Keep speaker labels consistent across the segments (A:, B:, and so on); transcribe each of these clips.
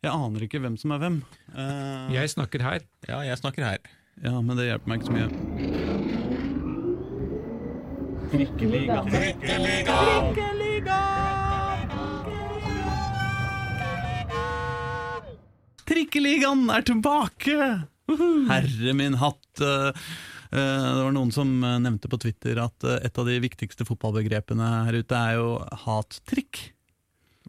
A: Jeg aner ikke hvem som er hvem. Uh,
B: Jeg snakker her.
C: Ja, jeg snakker her.
A: Ja, men det hjelper meg ikke så mye. Trikkeliga. Trikkeligaen er tilbake! Herre min hatt. eh, eh, Det var noen som nevnte på Twitter at et av de viktigste fotballbegrepene her ute er jo hattrikk.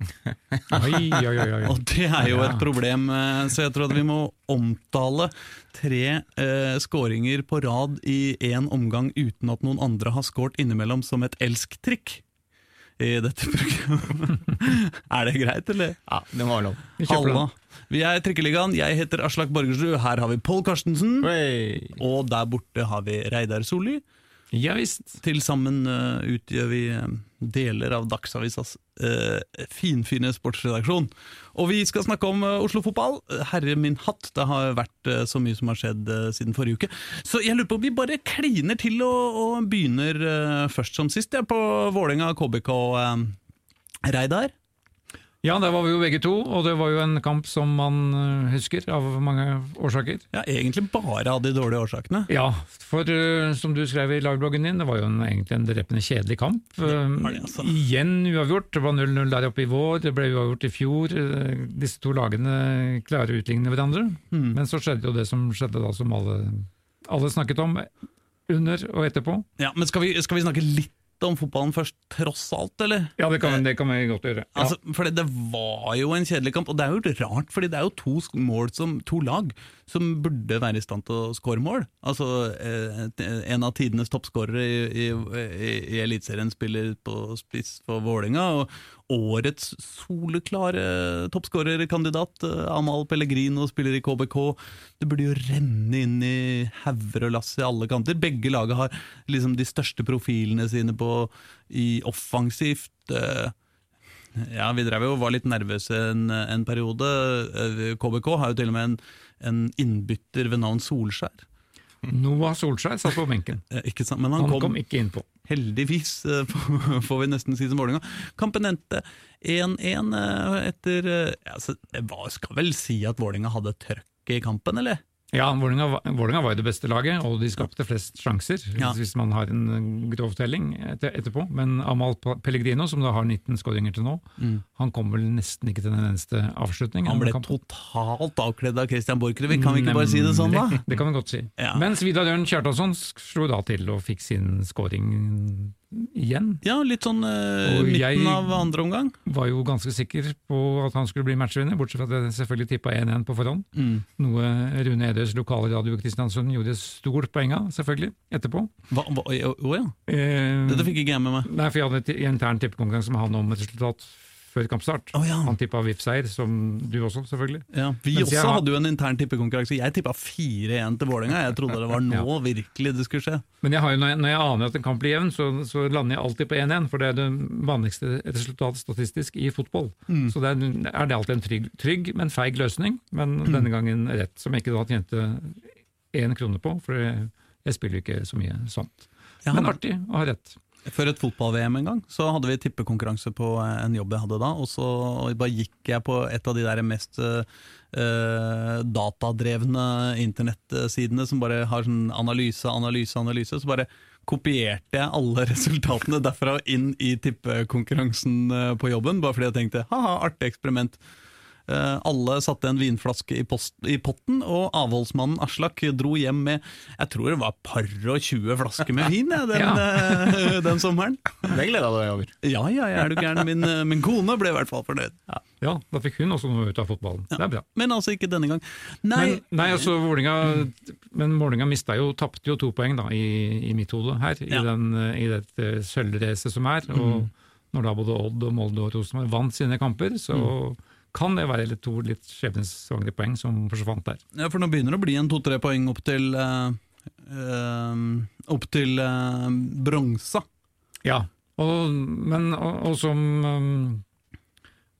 B: Oi, oi, oi, oi.
A: Og det er jo et problem, eh, så jeg tror at vi må omtale tre eh, skåringer på rad i én omgang uten at noen andre har skåret innimellom som et elsk-trikk i dette programmet. er det greit, eller?
C: Ja, det må være lov.
B: Vi kjøper
A: Halla. Vi er Trikkeligaen. Jeg heter Aslak Borgersrud. Her har vi Pål Karstensen.
C: Hey.
A: Og der borte har vi Reidar Solli.
B: Ja visst.
A: Til sammen uh, utgjør vi eh, deler av Dagsavisas uh, finfine sportsredaksjon. Og vi skal snakke om Oslo-fotball. Herre min hatt, det har vært så mye som har skjedd siden forrige uke. Så jeg lurer på om vi bare kliner til og, og begynner først som sist, jeg, på Vålerenga KBK. Reidar?
B: Ja, der var vi jo begge to, og det var jo en kamp som man øh, husker av mange årsaker.
A: Ja, egentlig bare av de dårlige årsakene.
B: Ja, for uh, som du skrev i lagbloggen din, det var jo en, egentlig en drepende kjedelig kamp.
A: var det,
B: Uh,
A: altså.
B: Igjen uavgjort, det var 0-0 der oppe i vår, det ble uavgjort i fjor. Uh, disse to lagene klarer å utligne hverandre.
A: Mm.
B: Men så skjedde jo det som skjedde da, som alle, alle snakket om under og etterpå.
A: Ja, men skal vi, skal vi snakke litt om fotballen først, tross alt, eller?
B: Ja, det kan, det kan vi godt gjøre. Ja.
A: Altså, for det var jo en kjedelig kamp, og det er jo rart, fordi det er jo to mål som, to lag som burde være i stand til å skåre mål. Altså, eh, En av tidenes toppskårere i, i, i, Eliteserien spiller på spiss for Vålinga, og årets soleklare toppskårerkandidat, Amahl Amal Pellegrino, spiller i KBK. Det burde jo renne inn i hauger og lass i alle kanter. Begge laget har liksom de største profilene sine på, i offensivt. eh, ja, vi drev jo og var litt nervøse en, en periode. Eh, KBK har jo til og med en, en innbytter ved navn Solskjær.
B: Noah Solskjær satt på benken.
A: Eh, Ikke sant? Men han,
B: Han
A: kom,
B: kom ikke innpå.
A: Heldigvis, eh, får vi nesten si som Vålerenga. Kampen endte 1-1 eh, etter eh, ja, Jeg skal vel si at Vålerenga hadde trøkk i kampen, eller?
B: Ja, Vålerenga var- jo det beste laget, og de skapte flest sjanser,
A: Ja.
B: hvis man har en eh, grov telling etter, etterpå. Men Amal Pellegrino, som da har 19 skåringer til nå, han kom vel nesten ikke til den eneste avslutning.
A: Han ble totalt avkledd av Christian Borchgrevink, kan vi ikke bare si det sånn, da?
B: Det kan vi godt si.
A: Ja.
B: Mens Vidar Ørn Kjartansson slo da til og fikk sin skåring igjen.
A: Ja, litt sånn eh, midten av andre omgang.
B: Var jo ganske sikker på at han skulle bli matchvinner, bortsett fra at jeg selvfølgelig tippa 1-1 på forhånd.
A: Mm.
B: Noe Rune Edøs lokale radio Kristiansund gjorde stort poeng av, selvfølgelig, etterpå.
A: Hva, å ja,
B: Eh,
A: dette fikk ikke jeg med meg.
B: Nei, for jeg hadde en intern tippekonkurranse med han om et resultat før kampstart.
A: Oh, ja.
B: Han tippa VIF-seier, som du også, selvfølgelig.
A: Ja, vi
B: Mens
A: også
B: har-
A: hadde jo en intern tippekonkurranse. Jeg tippa 4-1 til Vålerenga. Jeg trodde det var nå virkelig det skulle skje.
B: Men jeg har jo, når, jeg, aner at en kamp blir jevn, så, så lander jeg alltid på 1-1, for det er det vanligste resultatet statistisk i fotball.
A: Mm.
B: Så det er, er det alltid en trygg, trygg men feig løsning, men
A: Mm.
B: denne gangen rett, som jeg ikke da tjente én krone på, for jeg, jeg spiller ikke så mye sånt.
A: Ja,
B: men- artig å ha rett.
A: Før et fotball-VM en gang, så hadde vi tippekonkurranse på en jobb jeg hadde da, og så bare gikk jeg på et av de der mest eh, eh, datadrevne internettsidene som bare har sånn analyse, analyse, analyse. Så bare kopierte jeg alle resultatene derfra inn i tippekonkurransen eh, på jobben, bare fordi jeg tenkte ha-ha, artig eksperiment. Eh, alle satte en vinflaske i, post, i potten, og avholdsmannen Aslak dro hjem med jeg tror det var par og 20 flasker med vin jeg, den, ja. den sommeren.
C: Det gleda du deg over.
A: Ja, ja, jeg er du gæren. Min, eh, min kone ble i hvert fall fornøyd. Ja.
B: Ja, da fikk hun også noe ut av fotballen. Det er bra.
A: Men altså ikke denne gang. Nei,
B: Men, nei, altså Vålinga, men Vålinga mista jo, tapte jo to poeng da, i, i mitt hode her, i, den, i dette sølvracet som er. Og når da både Odd og Molde og Rosenborg vant sine kamper, så kan det være to litt skjebnesvangre poeng som forsvant der.
A: ja, for nå begynner det å bli en to-tre poeng opp til øh, øh, Opp til øh, bronsa.
B: Ja, og, men, og, og som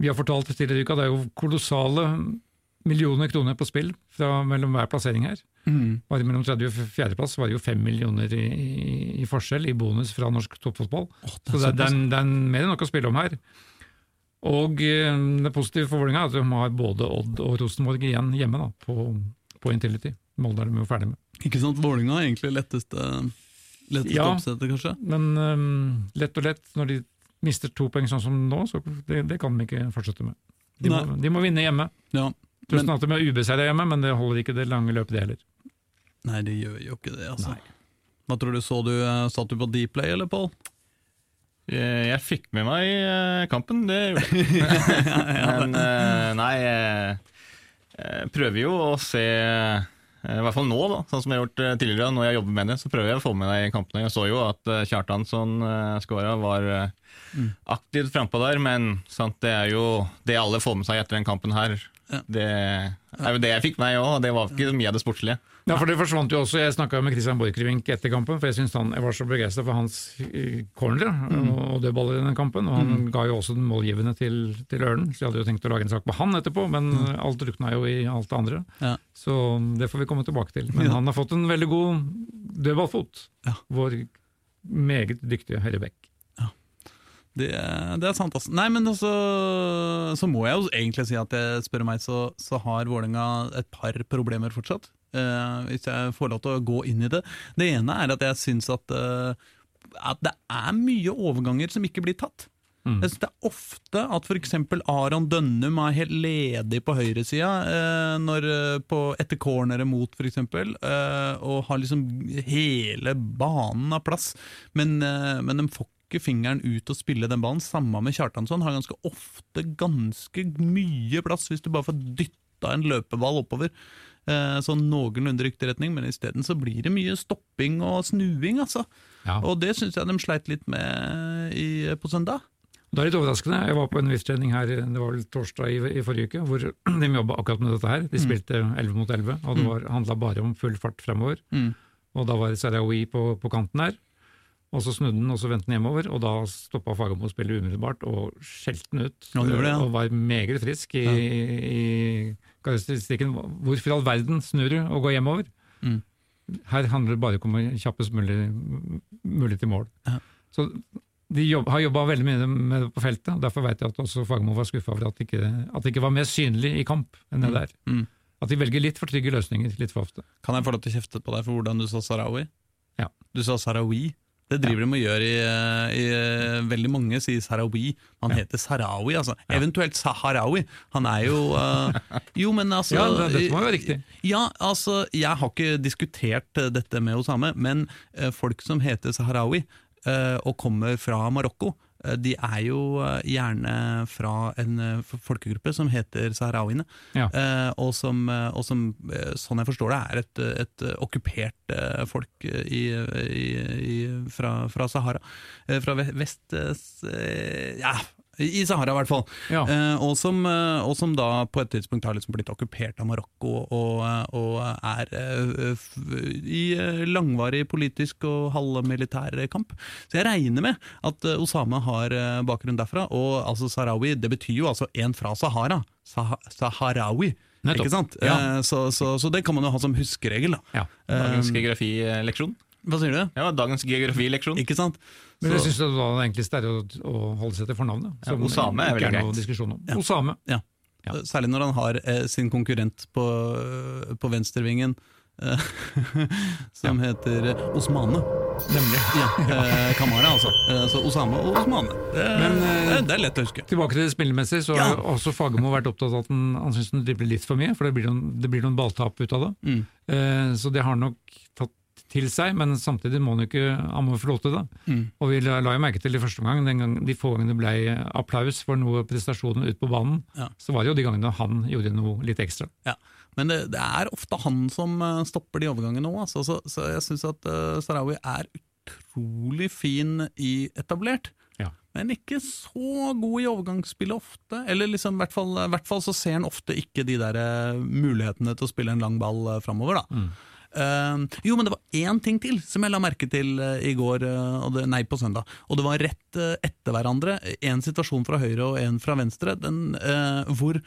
B: vi har fortalt tidligere i uka, det er jo kolossale millioner kroner på spill fra mellom hver plassering her. Bare mellom tredje og fjerdeplass var det jo fem millioner i, i, i forskjell i bonus fra norsk toppfotball.
A: det er
B: Så det, er- det, er, det er mer enn nok å spille om her. Og eh, det positive for Vålerenga er at de har både Odd og Rosenborg igjen hjemme da, på, på Intility. Molde er de jo ferdig med.
A: Ikke sant, Vålinga er egentlig letteste, letteste
B: Ja.
A: oppsettet, kanskje?
B: Men um, lett og lett, når de mister to poeng sånn som nå, så det, det kan de ikke fortsette med. De må, de må vinne hjemme.
A: Ja.
B: Tusen at de er ubeseira hjemme, men det holder ikke det lange løpet, det heller.
A: nei, det gjør jo ikke det, altså. Hva tror du, så du, eh, Satt du på Dplay, eller, Pål?
C: Eh, Jeg fikk med meg eh, kampen, det gjorde jeg. Men eh, nei, eh, jeg prøver jo å se I hvert fall nå, da, sånn som jeg har gjort tidligere. Når jeg jobber med det, så prøver jeg å få med deg kampene. Jeg så jo at eh, Kjartansson skåra, var eh, aktivt frampå der, men sant, det er jo det alle får med seg etter den kampen her. Det er jo det jeg fikk med meg òg, og det var ikke mye av det sportslige.
B: Ja, for det forsvant jo også. Jeg snakka med Christian Borchgrevink etter kampen, for jeg synes han, jeg var så begeistra for hans eh, corner og, og dødballer i den kampen. Og han ga jo også den målgivende til, til Ørnen, så jeg hadde jo tenkt å lage en sak på han etterpå, men alt drukna jo i alt det andre.
A: Ja.
B: Så det får vi komme tilbake til. Men
A: Ja.
B: han har fått en veldig god dødballfot,
A: Ja.
B: vår meget dyktige høyrebekk.
A: Det, det er sant, altså. Nei, men også, så må jeg jo egentlig si at jeg spør meg, så, så har Vålerenga et par problemer fortsatt. Eh, hvis jeg får lov til å gå inn i det. Det ene er at jeg syns at, uh, at det er mye overganger som ikke blir tatt.
B: Mm.
A: Jeg synes Det er ofte at f.eks. Aron Dønnum er helt ledig på høyresida uh, eh, etter corneret mot, f.eks., uh, og har liksom hele banen av plass. Men, men de får ikke fingeren ut og spille den ballen. Samme med Kjartansson. Har ganske ofte ganske mye plass hvis du bare får dytta en løpeball oppover. Eh, sånn noenlunde riktig retning, men isteden så blir det mye stopping og snuing, altså.
B: Ja.
A: Og det syns jeg de sleit litt med i, på søndag.
B: Det er litt overraskende. Jeg var på en VIF-trening her, det var vel torsdag i, i forrige uke, hvor de jobba akkurat med dette her. De spilte 11 mot 11, og det var- handla bare om full fart fremover.
A: Mm.
B: Og da var Sarawi på, på kanten her. Og så snudde han, og så vendte han hjemover, og da stoppa Fagermo spillet umiddelbart og skjelte han ut.
A: Ja, det det, ja.
B: Og var meget frisk i, i karakteristikken. Hvorfor i all verden snur du og går hjemover?
A: Mm.
B: Her handler det bare om å komme kjappest mulig, mulig til mål.
A: Ja.
B: Så de jobb, har jobba veldig mye med det på feltet, og derfor vet jeg at også Fagermo var skuffa over at det, ikke, at det ikke var mer synlig i kamp enn det der.
A: Mm.
B: At de velger litt for trygge løsninger litt for ofte.
A: Kan jeg få lov til å kjefte på deg for hvordan du sa Sarawi?
B: Ja.
A: Du sa Sarawi. Det driver de og gjør i, i Veldig mange sier Sarawi. Han
B: Ja.
A: heter Sarawi, altså.
B: Ja.
A: Eventuelt Saharawi. Han er jo uh, Jo, men altså
B: Ja, det, dette må jo være riktig.
A: Ja, altså, jeg har ikke diskutert eh, dette med Osame, men uh, folk som heter Saharawi uh, og kommer fra Marokko, eh, de er jo eh, gjerne fra en eh, folkegruppe som heter saharawiene.
B: Ja.
A: Eh, og som, eh, og som eh, sånn jeg forstår det, er et, et eh, okkupert eh, folk eh, i, i, i, fra, fra Sahara. Eh, fra vest... eh, eh, ja, i Sahara, i hvert fall.
B: Ja.
A: Eh, og, som, eh, og som da på et tidspunkt har liksom blitt okkupert av Marokko og, eh, og er eh, i eh, langvarig politisk og halvmilitær kamp. Så jeg regner med at Osama har bakgrunn derfra. Og altså Sahrawi, det betyr jo altså en fra Sahara. Sah Saharawi.
B: Nettopp.
A: Ikke sant?
B: Ja.
A: Eh, så, så, så det kan man jo ha som huskeregel. da.
B: Ja.
C: Dagens geografileksjon.
A: Hva sier du?
C: Ja, dagens geografileksjon.
A: Ikke sant?
B: Men jeg syns det var det enkleste er å, å holde seg til fornavnet.
C: Ja, Osame er veldig greit.
B: diskusjon om.
A: Ja.
B: Osame. Ja.
A: Særlig når han har eh, sin konkurrent på, på venstrevingen, eh, som heter eh, Osmane.
B: Nemlig.
A: Ja, eh, Kamara, altså. Eh, så Osame og Osmane. Det,
B: Men,
A: det, det er lett å huske.
B: Tilbake til det spillemessige, så
A: Ja.
B: har også Fagermo vært opptatt av at han, han syns han dribler litt for mye, for det blir noen, det blir noen balltap ut av det.
A: Mm.
B: Så det har nok tatt til seg, men samtidig må han jo ikke han må få lov til det.
A: Mm.
B: Og vi la, la jo merke til i første omgang, den gang, de få gangene det ble applaus for noe prestasjonen ut på banen,
A: Ja.
B: så var det jo de gangene han gjorde noe litt ekstra.
A: Ja. Men det, det er ofte han som eh, stopper de overgangene òg, altså. så, så jeg syns at uh, Sarawi er utrolig fin i etablert.
B: Ja.
A: Men ikke så god i overgangsspillet ofte. Eller liksom, i hvert fall, i hvert fall så ser han ofte ikke de der eh, mulighetene til å spille en lang ball framover. Da. Eh, jo, men det var én ting til som jeg la merke til eh, i går, eh, nei, på søndag. Og det var rett eh, etter hverandre. En situasjon fra høyre og en fra venstre, den, hvor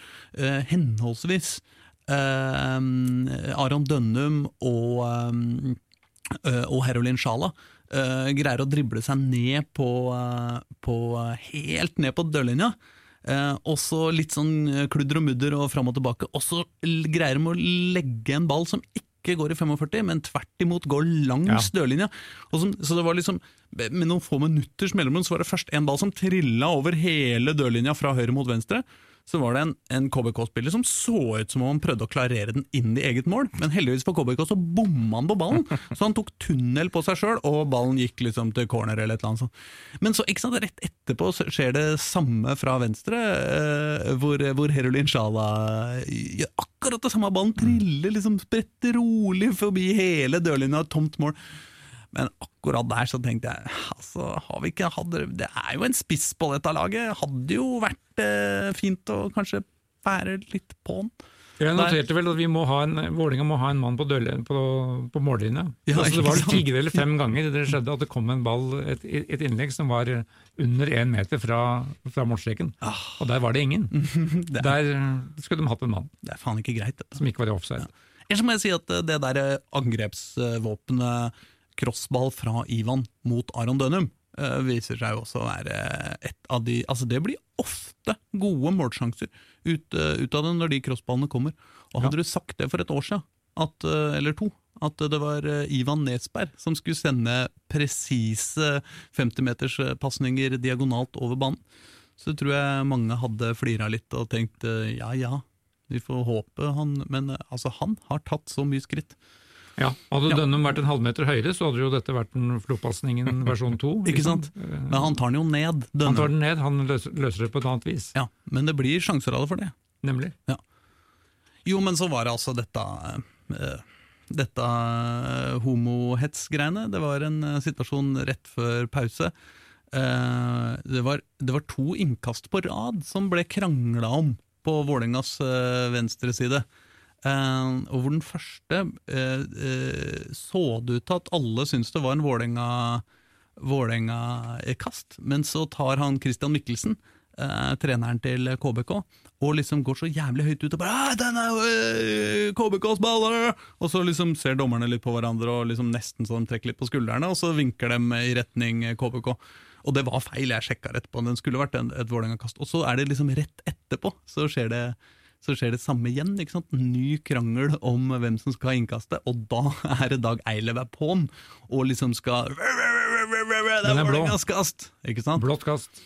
A: henholdsvis Aron Dønnum og, og Herolin Sjala greier å drible seg ned på, på helt ned på dørlinja. Eh, og så litt sånn kludder og mudder og fram og tilbake. Og så greier de å legge en ball som ikke går i 45, men tvert imot går langs dørlinja. Og som, så det var liksom, Med noen få minutters mellomrom så var det først en ball som trilla over hele dørlinja fra høyre mot venstre. Så var det en, en KBK-spiller som så ut som om han prøvde å klarere den inn i eget mål, men heldigvis for KBK så bomma han på ballen, så han tok tunnel på seg sjøl, og ballen gikk liksom til corner eller et eller annet sånt. Men så ikke sant, rett etterpå skjer det samme fra venstre, eh, hvor, hvor Herolin Sjala gjør akkurat det samme. Ballen triller liksom spretter rolig forbi hele dørlinja, tomt mål. Men akkurat der så tenkte jeg altså, har vi ikke hatt Det er jo en spiss på dette laget. Hadde jo vært eh, fint å kanskje bære litt på den.
B: Jeg noterte vel at vi må ha en, Vålinga må ha en mann på, dørle- på, på mållinja.
A: Ja,
B: altså, det var fire eller fem ganger det skjedde at det kom en ball, et, et innlegg som var under én meter fra, fra målstreken. Og der var det ingen.
A: Det er,
B: Der skulle de hatt en mann
A: det er faen ikke greit, dette.
B: som ikke var i offside.
A: Ellers må jeg si at eh, det der angrepsvåpenet crossball fra Ivan mot Aron Dønum eh, viser seg også å være et av de Altså, det blir ofte gode målsjanser ut, eh, ut av det når de crossballene kommer. Og hadde du sagt det for et år siden, at, eh, eller to, at det var eh, Ivan Nesberg som skulle sende presise 50-meterspasninger diagonalt over banen, så tror jeg mange hadde flira litt og tenkt eh, ja ja, vi får håpe han Men eh, altså, han har tatt så mye skritt.
B: Ja, Hadde
A: Ja.
B: Dønnum vært en halvmeter høyere, så hadde jo dette vært en flopasningen versjon to.
A: Ikke
B: liksom.
A: sant? Men han tar den jo ned.
B: Han tar den ned, han løser, løser det på et annet vis.
A: Ja, men det blir sjanser av det for det.
B: Nemlig. Ja.
A: Jo, men så var det altså dette eh, Dette eh, homohets-greiene. Det var en eh, situasjon rett før pause. Det, var, det var to innkast på rad som ble krangla om på Vålerengas venstre side. Eh, og hvor den første eh, eh, så det ut til at alle syntes det var en Vålerenga Vålerenga-kast, men så tar han Christian Mikkelsen, treneren til KBK, og liksom går så jævlig høyt ut og bare «Ah, 'Den er KBKs baller!' Og så liksom ser dommerne litt på hverandre og liksom nesten så de trekker litt på skuldrene, og så vinker de i retning KBK. Og det var feil, jeg sjekka etterpå, den skulle vært et Vålerenga-kast. Og så er det liksom rett etterpå, så skjer det så skjer det samme igjen. ikke sant? Ny krangel om hvem som skal ha innkastet, og da er det Dag Eilev er på'n og liksom skal Det
B: Den
A: er
B: er blå.
A: Kast! Ikke sant?
B: Blått kast.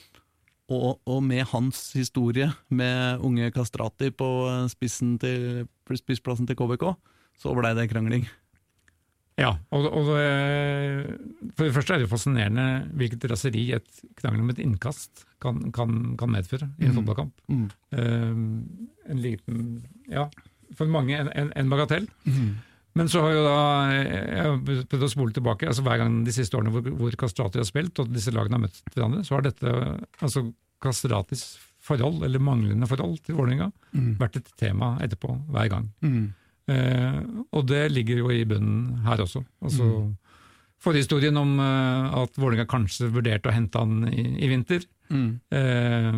A: Og, og med hans historie med unge Kastrati på spissen til, spissplassen til KBK, så blei det krangling.
B: Ja, og, og det, for det første er det fascinerende hvilket raseri et krangel om et innkast kan, kan, kan medføre i en fotballkamp.
A: Mm.
B: Eh, en liten Ja, for mange en, en, en bagatell. Men så har jo da Jeg har prøvd å spole tilbake. altså Hver gang de siste årene hvor, hvor Kastrati har spilt, og disse lagene har møtt hverandre, så har dette, altså Kastratis forhold, eller manglende forhold til Vålerenga, vært et tema etterpå hver gang.
A: Mm.
B: Eh, og det ligger jo i bunnen her også. Altså, Forhistorien om eh, at Vålerenga kanskje vurderte å hente han i, i vinter.
A: Mm.
B: Eh,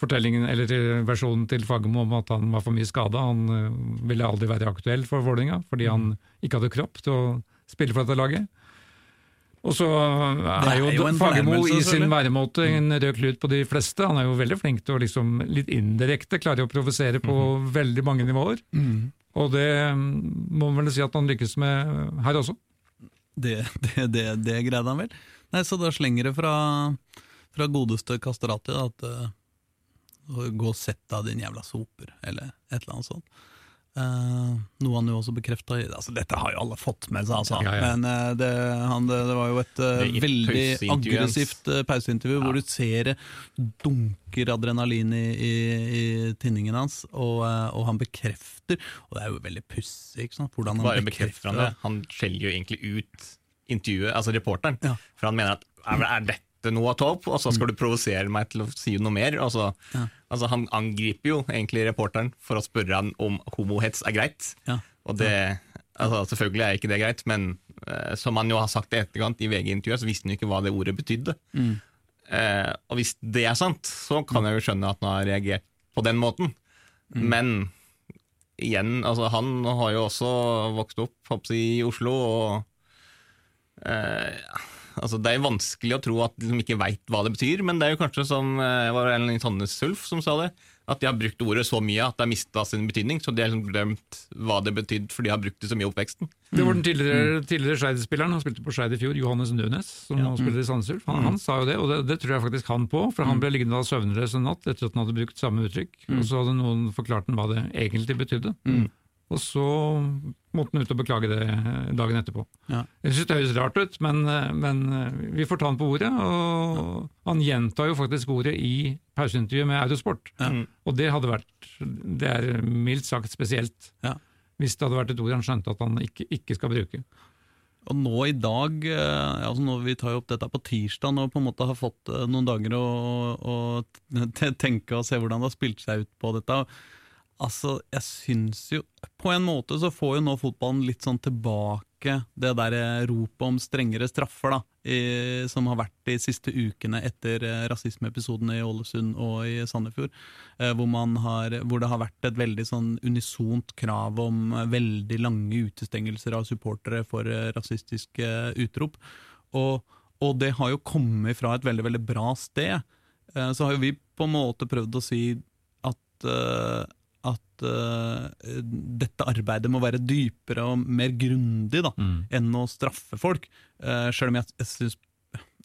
B: fortellingen, eller Versjonen til Fagermo om at han var for mye skada. Han eh, ville aldri være aktuell for Vålerenga fordi han ikke hadde kropp til å spille for dette laget. Og så er, jo,
A: jo
B: Fagermo i sin væremåte en rød klut på de fleste. Han er jo veldig flink til å liksom litt indirekte klare å provosere på veldig mange nivåer.
A: Mm.
B: Og det mm, må man vel si at han lykkes med her også.
A: Det, det, det, det greide han vel. Nei, Så da slenger det fra, fra godeste Kastrati at uh, Gå og sett deg, din jævla soper, eller et eller annet sånt. Eh, noe han jo også bekrefta altså, Dette har jo alle fått med seg, altså.
B: Ja, ja.
A: Men uh, det, han, det, det var jo et
C: i
A: veldig aggressivt uh, pauseintervju, hvor du ser det dunker adrenalin i, i, i tinningen hans, og, og han bekrefter Og det er jo veldig pussig, hvordan han
C: Bare bekrefter han det. Han skjeller jo egentlig ut intervjuet, altså reporteren.
A: Ja.
C: For han mener at er, er dette noe å ta opp, og så skal du provosere meg til å si noe mer? Altså,
A: Ja.
C: altså Han angriper jo egentlig reporteren for å spørre han om homohets er greit.
A: Ja.
C: Og det, altså Selvfølgelig er ikke det greit, men uh, som han jo har sagt i etterkant i VG-intervjuet, så visste han jo ikke hva det ordet betydde.
A: Mm.
C: Uh, og hvis det er sant, så kan jeg jo skjønne at han har reagert på den måten.
A: Mm.
C: Men igjen, altså han har jo også vokst opp hoppsi, i Oslo, og eh, altså Det er vanskelig å tro at de ikke veit hva det betyr, men det er jo kanskje som eh, var det en Sandnes Sulf som sa det, at de har brukt ordet så mye at det har mista sin betydning. Så de har liksom glemt hva det betydde, for de har brukt det så mye i oppveksten.
B: Det var den tidligere, tidligere Skeid-spilleren, han spilte på Skeid i fjor, Johannes Nønes, som nå spiller i Sandnes Ulf. Han, han sa jo det, og det, det tror jeg faktisk han på, for han ble liggende da søvnløs en natt etter at han hadde brukt samme uttrykk, og så hadde noen forklart ham hva det egentlig betydde. Og så måtte han ut og beklage det dagen etterpå.
A: Ja.
B: Jeg synes det høres rart ut, men, men vi får ta han på ordet. Og han gjentar jo faktisk ordet i pauseintervjuet med Eurosport.
A: Ja.
B: Og det hadde vært Det er mildt sagt spesielt.
A: Ja.
B: Hvis det hadde vært et ord han skjønte at han ikke, ikke skal bruke.
A: Og nå i dag, eh, altså når vi tar jo opp dette på tirsdag, og på en måte har fått eh, noen dager å, å tenke og se hvordan det har spilt seg ut på dette. Altså, jeg syns jo På en måte så får jo nå fotballen litt sånn tilbake det der eh, ropet om strengere straffer, da, i, som har vært de siste ukene etter eh, rasismeepisodene i Ålesund og i Sandefjord. Eh, hvor, har, hvor det har vært et veldig sånn unisont krav om eh, veldig lange utestengelser av supportere for rasistiske utrop. Og, og det har jo kommet fra et veldig, veldig bra sted. Så har jo vi på en måte prøvd å si at, at uh, dette arbeidet må være dypere og mer grundig da, enn å straffe folk. Uh, Selv om jeg, jeg synes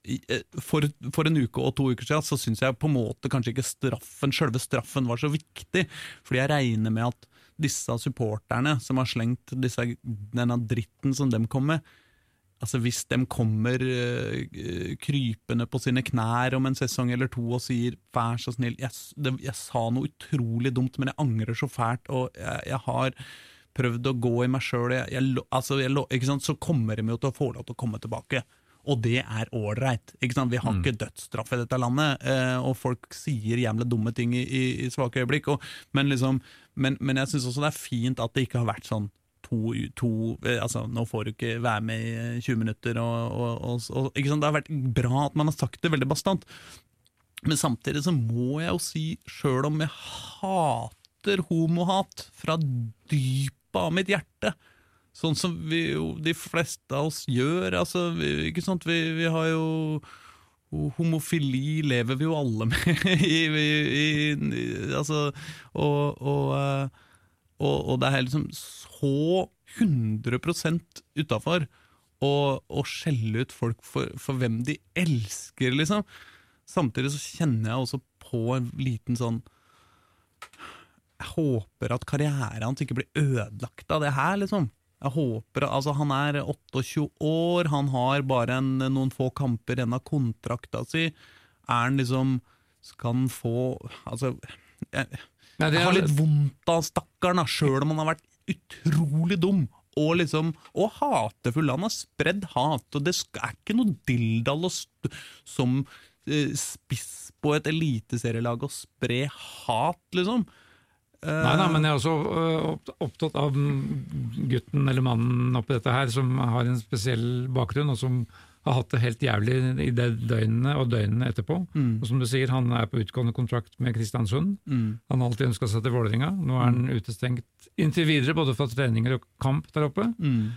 A: eh, for, for en uke og to uker siden så syns jeg på en måte kanskje ikke straffen, selve straffen var så viktig. Fordi jeg regner med at disse supporterne som har slengt disse, denne dritten som dem kom med, Altså Hvis de kommer uh, krypende på sine knær om en sesong eller to og sier 'vær så snill', jeg, det, jeg sa noe utrolig dumt, men jeg angrer så fælt, og jeg, jeg har prøvd å gå i meg sjøl, altså, så kommer de jo til å få lov til å komme tilbake. Og det er ålreit. Vi har ikke dødsstraff i dette landet, eh, og folk sier jævla dumme ting i, i, i svake øyeblikk. Og, men, liksom, men, men jeg syns også det er fint at det ikke har vært sånn to, to eh, altså Nå får du ikke være med i eh, 20 minutter, og, og, og, og ikke sant? Det har vært bra at man har sagt det veldig bastant. Men samtidig så må jeg jo si, sjøl om jeg hater homohat fra dypet av mitt hjerte, sånn som vi jo, de fleste av oss gjør altså, vi, ikke sant? Vi, vi har jo Homofili lever vi jo alle med i, i, i altså, og, og, eh, og, og det er liksom så 100% utafor å skjelle ut folk for, for hvem de elsker, liksom. Samtidig så kjenner jeg også på en liten sånn Jeg håper at karrieren hans ikke blir ødelagt av det her, liksom. Jeg håper, altså Han er 28 år, han har bare en, noen få kamper igjen av kontrakta si. Er han liksom Skal han få Altså jeg,
B: Nei, det
A: jeg
B: er-
A: har litt vondt av stakkaren, sjøl om han har vært utrolig dum. Og liksom, og hatefull. Han har spredd hat, og det er ikke noe dilldall som eh, spiss på et eliteserielag å spre hat, liksom. Eh,
B: Nei da, men jeg er også øh, opptatt av gutten eller mannen oppi dette her, som har en spesiell bakgrunn, og som har hatt det helt jævlig i det døgnene og døgnene etterpå. Og som du sier, han er på utgående kontrakt med Kristiansund.
A: mm,
B: Han har alltid ønska seg til Vålerenga. Nå er han utestengt inntil videre, både fra treninger og kamp der oppe.
A: mm,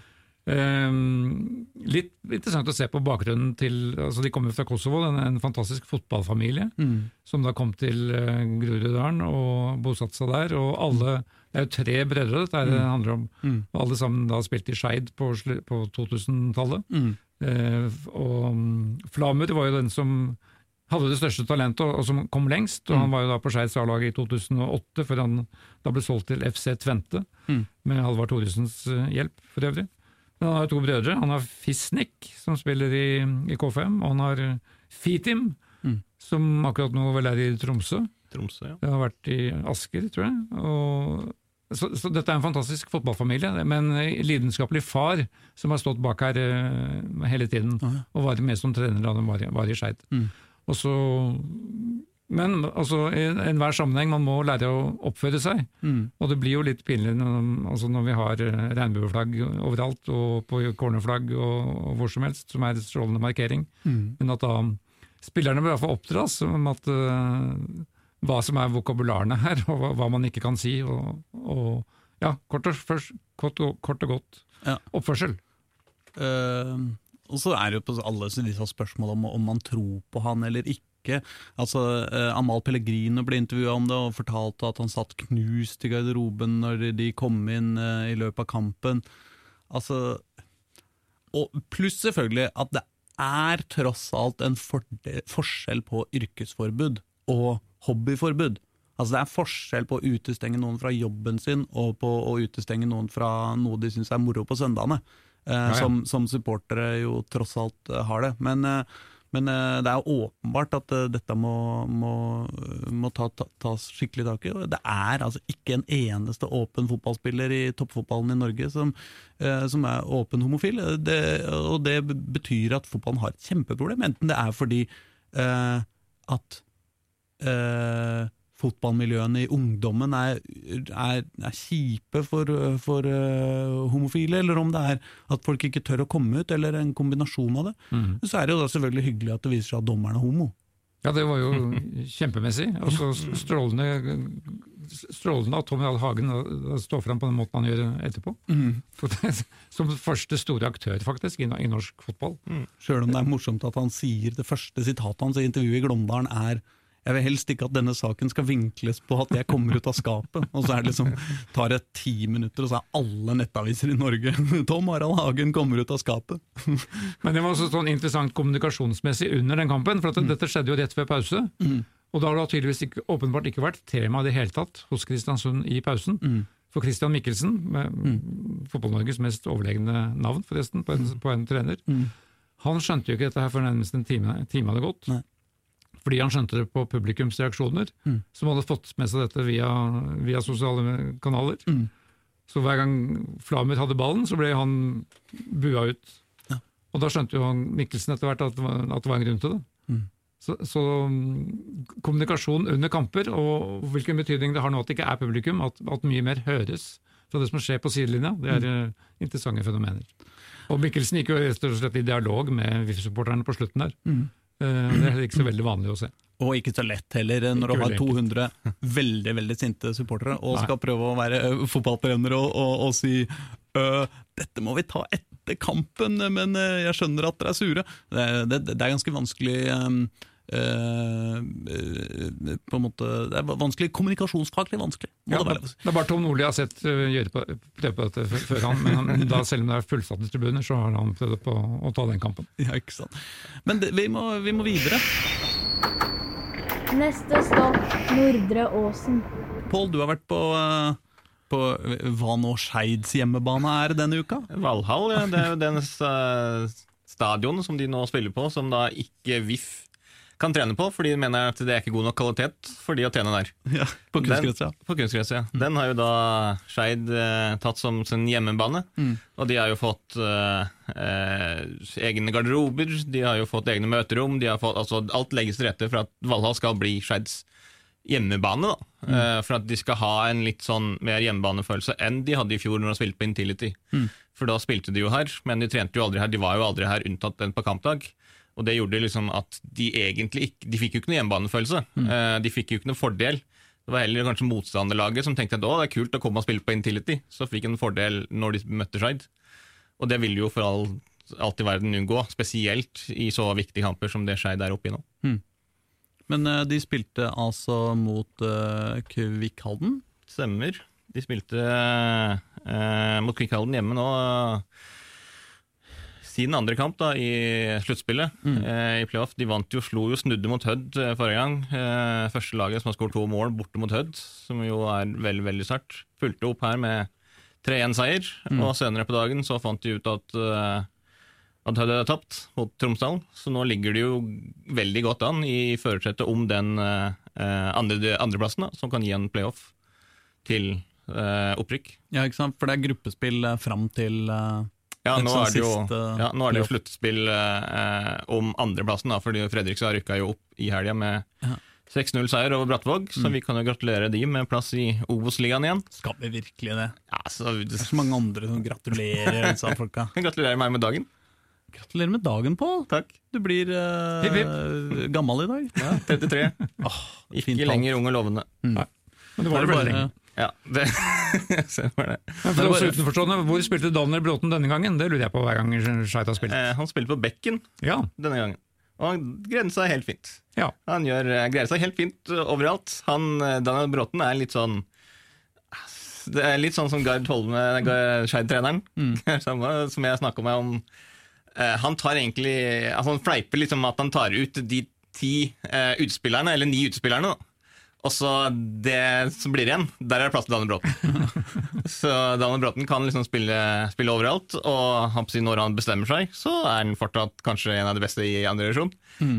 B: Um, litt interessant å se på bakgrunnen til altså De kommer fra Kosovo, en, en fantastisk fotballfamilie
A: mm,
B: som da kom til uh, Groruddalen og bosatte seg der. Og alle, Det er jo tre brødre dette mm. det handler om.
A: mm,
B: og Alle sammen da spilte i Skeid på, på 2000-tallet.
A: Mm,
B: Eh, og um, Flamur var jo den som hadde det største talentet, og, som kom lengst. og Han var jo da på Skeids A-lag i 2008, før han da ble solgt til FC Tvente,
A: Mm.
B: med Halvard Thoresens eh, hjelp for øvrig. Men han har jo to brødre. Han har Fisnik, som spiller i, i K5, og han har eh, Fitim,
A: Mm.
B: som akkurat nå vel er i Tromsø.
C: Tromsø, ja.
B: Det har vært i Asker, tror jeg. Og, så, så dette er en fantastisk fotballfamilie, med en eh, lidenskapelig far som har stått bak her uh, hele tiden,
A: Ja, ja.
B: og var med som trener da de var, var i Skeid.
A: Mm.
B: Og så Men altså, i enhver sammenheng, man må lære å oppføre seg.
A: mm,
B: Og det blir jo litt pinlig når, altså når vi har eh, regnbueflagg overalt, og på cornerflagg og, og hvor som helst, som er strålende markering.
A: mm.
B: Men at da spillerne bør i hvert fall oppdras om at eh, hva som er vokabularene her, og hva, man ikke kan si. Og, og ja, kort og, først, kort og, kort og godt
A: Ja.
B: oppførsel.
A: Uh, Og så er det jo på alle disse spørsmålene om, om man tror på han eller ikke. Altså, eh, Amal Pellegrino ble intervjua om det og fortalte at han satt knust i garderoben når de kom inn eh, i løpet av kampen. Altså, og Pluss selvfølgelig at det er tross alt en forskjell på yrkesforbud og hobbyforbud. Altså Det er forskjell på å utestenge noen fra jobben sin og på å utestenge noen fra noe de syns er moro på søndagene. Eh,
B: ja.
A: Som, som supportere jo tross alt eh, har det. Men, eh, men eh, det er åpenbart at eh, dette må, må, må ta, ta, tas skikkelig tak i. Det er altså ikke en eneste åpen fotballspiller i toppfotballen i Norge som, eh, som er åpen homofil. Det, og det betyr at fotballen har et kjempeproblem, enten det er fordi eh, at eh, fotballmiljøene i ungdommen er, er, er kjipe for, for eh, homofile, eller om det er at folk ikke tør å komme ut, eller en kombinasjon av det. Så er det jo da selvfølgelig hyggelig at det viser seg at dommeren er homo.
B: Ja, det var jo kjempemessig. Og så strålende, strålende at Tommy Dahl Hagen står fram på den måten han gjør etterpå. For det- Som første store aktør, faktisk, i, i norsk fotball.
A: Sjøl om det er morsomt at han sier det første sitatet hans i intervjuet i Glåmdalen er jeg vil helst ikke at denne saken skal vinkles på at jeg kommer ut av skapet. Og så er det liksom, tar det ti minutter, og så er alle nettaviser i Norge Tom Harald Hagen kommer ut av skapet.
B: Men det var også sånn interessant kommunikasjonsmessig under den kampen, for at dette skjedde jo rett før pause. Og da har det tydeligvis ikke, åpenbart ikke vært tema i det hele tatt hos Kristiansund i pausen. For Christian Mikkelsen, med Fotball-Norges mest overlegne navn forresten, på en, på en trener, han skjønte jo ikke dette her før nærmest en time, time hadde gått.
A: Nei.
B: Fordi han skjønte det på publikums reaksjoner, som hadde fått med seg dette via, via sosiale kanaler. Så hver gang Flamer hadde ballen, så ble han bua ut.
A: Ja.
B: Og da skjønte jo han Mikkelsen etter hvert at at det var en grunn til det.
A: Mm.
B: Så, så mm, kommunikasjon under kamper, og hvilken betydning det har nå at det ikke er publikum, at, at mye mer høres fra det som skjer på sidelinja, det er mm. interessante fenomener. Og Mikkelsen gikk jo rett og slett i dialog med VIF-supporterne på slutten der.
A: Mm.
B: Eh, Det er heller ikke så veldig vanlig å se.
A: Og ikke så lett heller, eh, når du har 200 veldig veldig sinte supportere og
B: Nei.
A: skal prøve å være eh, fotballtrener og, og, og si «Øh, dette må vi ta etter kampen, men jeg skjønner at dere er sure. Det, det, det er ganske vanskelig på en måte, Det er vanskelig, kommunikasjonsfaglig vanskelig.
B: Ja,
A: det
B: det, er bare Tom Nordli jeg har sett uh, gjøre på, prøve på dette før han, men han, da, selv om det er fullsatte tribuner, så har han prøvd på å ta den kampen.
A: Ja, ikke sant. Men det, vi, må, vi må videre.
D: Neste stopp Nordre Åsen.
A: Pål, du har vært på, eh, på hva nå Skeids hjemmebane er denne uka?
C: Valhall, ja, det er jo den uh, stadion som de nå spiller på, som da ikke VIF kan trene på, fordi de mener at det er ikke god nok kvalitet for de å trene der.
A: Ja, på kunstgress, ja.
C: På kunstgress, ja. Den har jo da Skeid eh, tatt som sin hjemmebane. Og de har jo fått eh, eh, egne garderober, de har jo fått egne møterom. De har fått, altså, alt legges til rette for at Valhall skal bli Skeids hjemmebane. da. Eh, for at de skal ha en litt sånn mer hjemmebanefølelse enn de hadde i fjor når de spilte på Intility. For da spilte de jo her, men de trente jo aldri her. De var jo aldri her unntatt den på kampdag. Og det gjorde liksom at de egentlig ikke De fikk jo ikke noe hjemmebanefølelse. Mm. de fikk jo ikke noe fordel. Det var heller kanskje motstanderlaget som tenkte at det er kult å komme og spille på Intility. Så fikk en fordel når de møtte Skeid. Og det vil jo for all, alt i verden unngå, spesielt i så viktige kamper som det Skeid er oppe i nå.
A: Men uh, de spilte altså mot uh, Kvikkhalden.
C: Stemmer. De spilte uh, mot Kvikkhalden hjemme nå. Sin andre kamp da i sluttspillet eh, i playoff. De vant jo, slo jo snudde mot Hødd eh, forrige gang. Eh, første laget som har skåret to mål borte mot Hødd, som jo er veldig veldig sterkt. Fulgte opp her med 3-1-seier, og senere på dagen så fant de ut at eh, at Hødd hadde tapt mot Tromsdalen. Så nå ligger de jo veldig godt an i førersetet om den eh, eh, andre, andreplassen, da, som kan gi en playoff til opprykk.
A: Ja, ikke sant? For det er gruppespill fram til
C: Ja, nå er det jo, ja, er det jo sluttspill eh, om andreplassen, da, fordi Fredrikstad rykka jo opp i helga med
A: Ja.
C: 6-0-seier over Brattvåg, så vi kan jo gratulere de med plass i Obos-ligaen igjen.
A: Skal vi virkelig det?
C: Ja, så
A: Det er så mange andre som gratulerer disse folka.
C: gratulerer meg med dagen.
A: Gratulerer med dagen, Pål! Du blir eh,
B: hip.
A: gammel i dag.
C: Ja, 33.
A: oh,
C: Ikke lenger ung og lovende.
B: Men det var det
A: bare,
B: lenge.
C: Ja, det stemmer det.
B: Men for oss utenforstående, Hvor spilte Daniel Bråten denne gangen? Det lurer jeg på hver gang Shaita har spilt.
C: Eh, han spilte på bekken
B: Ja,
C: denne gangen, og han greide seg helt fint.
B: ja.
C: Han gjør, eh, greier seg helt fint eh, overalt. Han, eh, Daniel Bråten er litt sånn Det er litt sånn som Gard Holme, Skeid-treneren, mm. som jeg snakka med om. Han tar egentlig altså Han fleiper liksom at han tar ut de ti eh, utespillerne, eller ni utspillerne, da. Og så det som blir igjen, der er det plass til Daniel Bråten. så Daniel Bråten kan liksom spille, spille overalt, og han når han bestemmer seg, så er han fortsatt kanskje en av de beste i andre divisjon.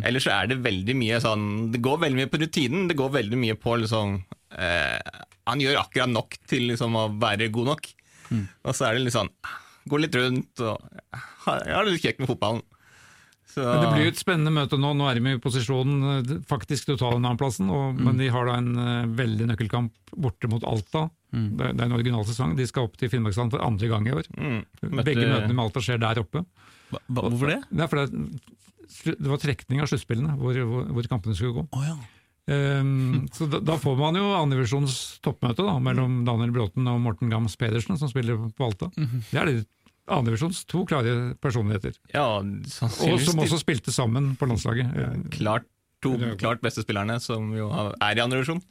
C: Ellers så er det veldig mye sånn Det går veldig mye på rutinen, det går veldig mye på liksom eh, Han gjør akkurat nok til liksom å være god nok. Og så er det litt sånn Går litt rundt og har det litt kjekt med fotballen. Så,
B: Men Det blir jo et spennende møte nå. Nå er de i posisjon eh, faktisk til å ta den annenplassen, og- men de har da en uh, veldig nøkkelkamp borte mot Alta. Det, det er en original sesong. De skal opp til Finnmarksland for andre gang i år.
C: mm, møtte-
B: Begge møtene med Alta skjer der oppe.
A: Hva, hva- hvorfor det?
B: Det er det, det var trekning av sluttspillene hvor, hvor, hvor kampene skulle gå.
A: Oh, ja.
B: Um, så da, da får man jo andredivisjons toppmøte da, mellom Daniel Bråten og Morten Gams Pedersen, som spiller på Alta. Det er de andredivisjons to klare personligheter.
C: Ja,
B: Og som også spilte sammen på landslaget.
C: Klart, to klart beste spillerne som jo er i andredivisjon.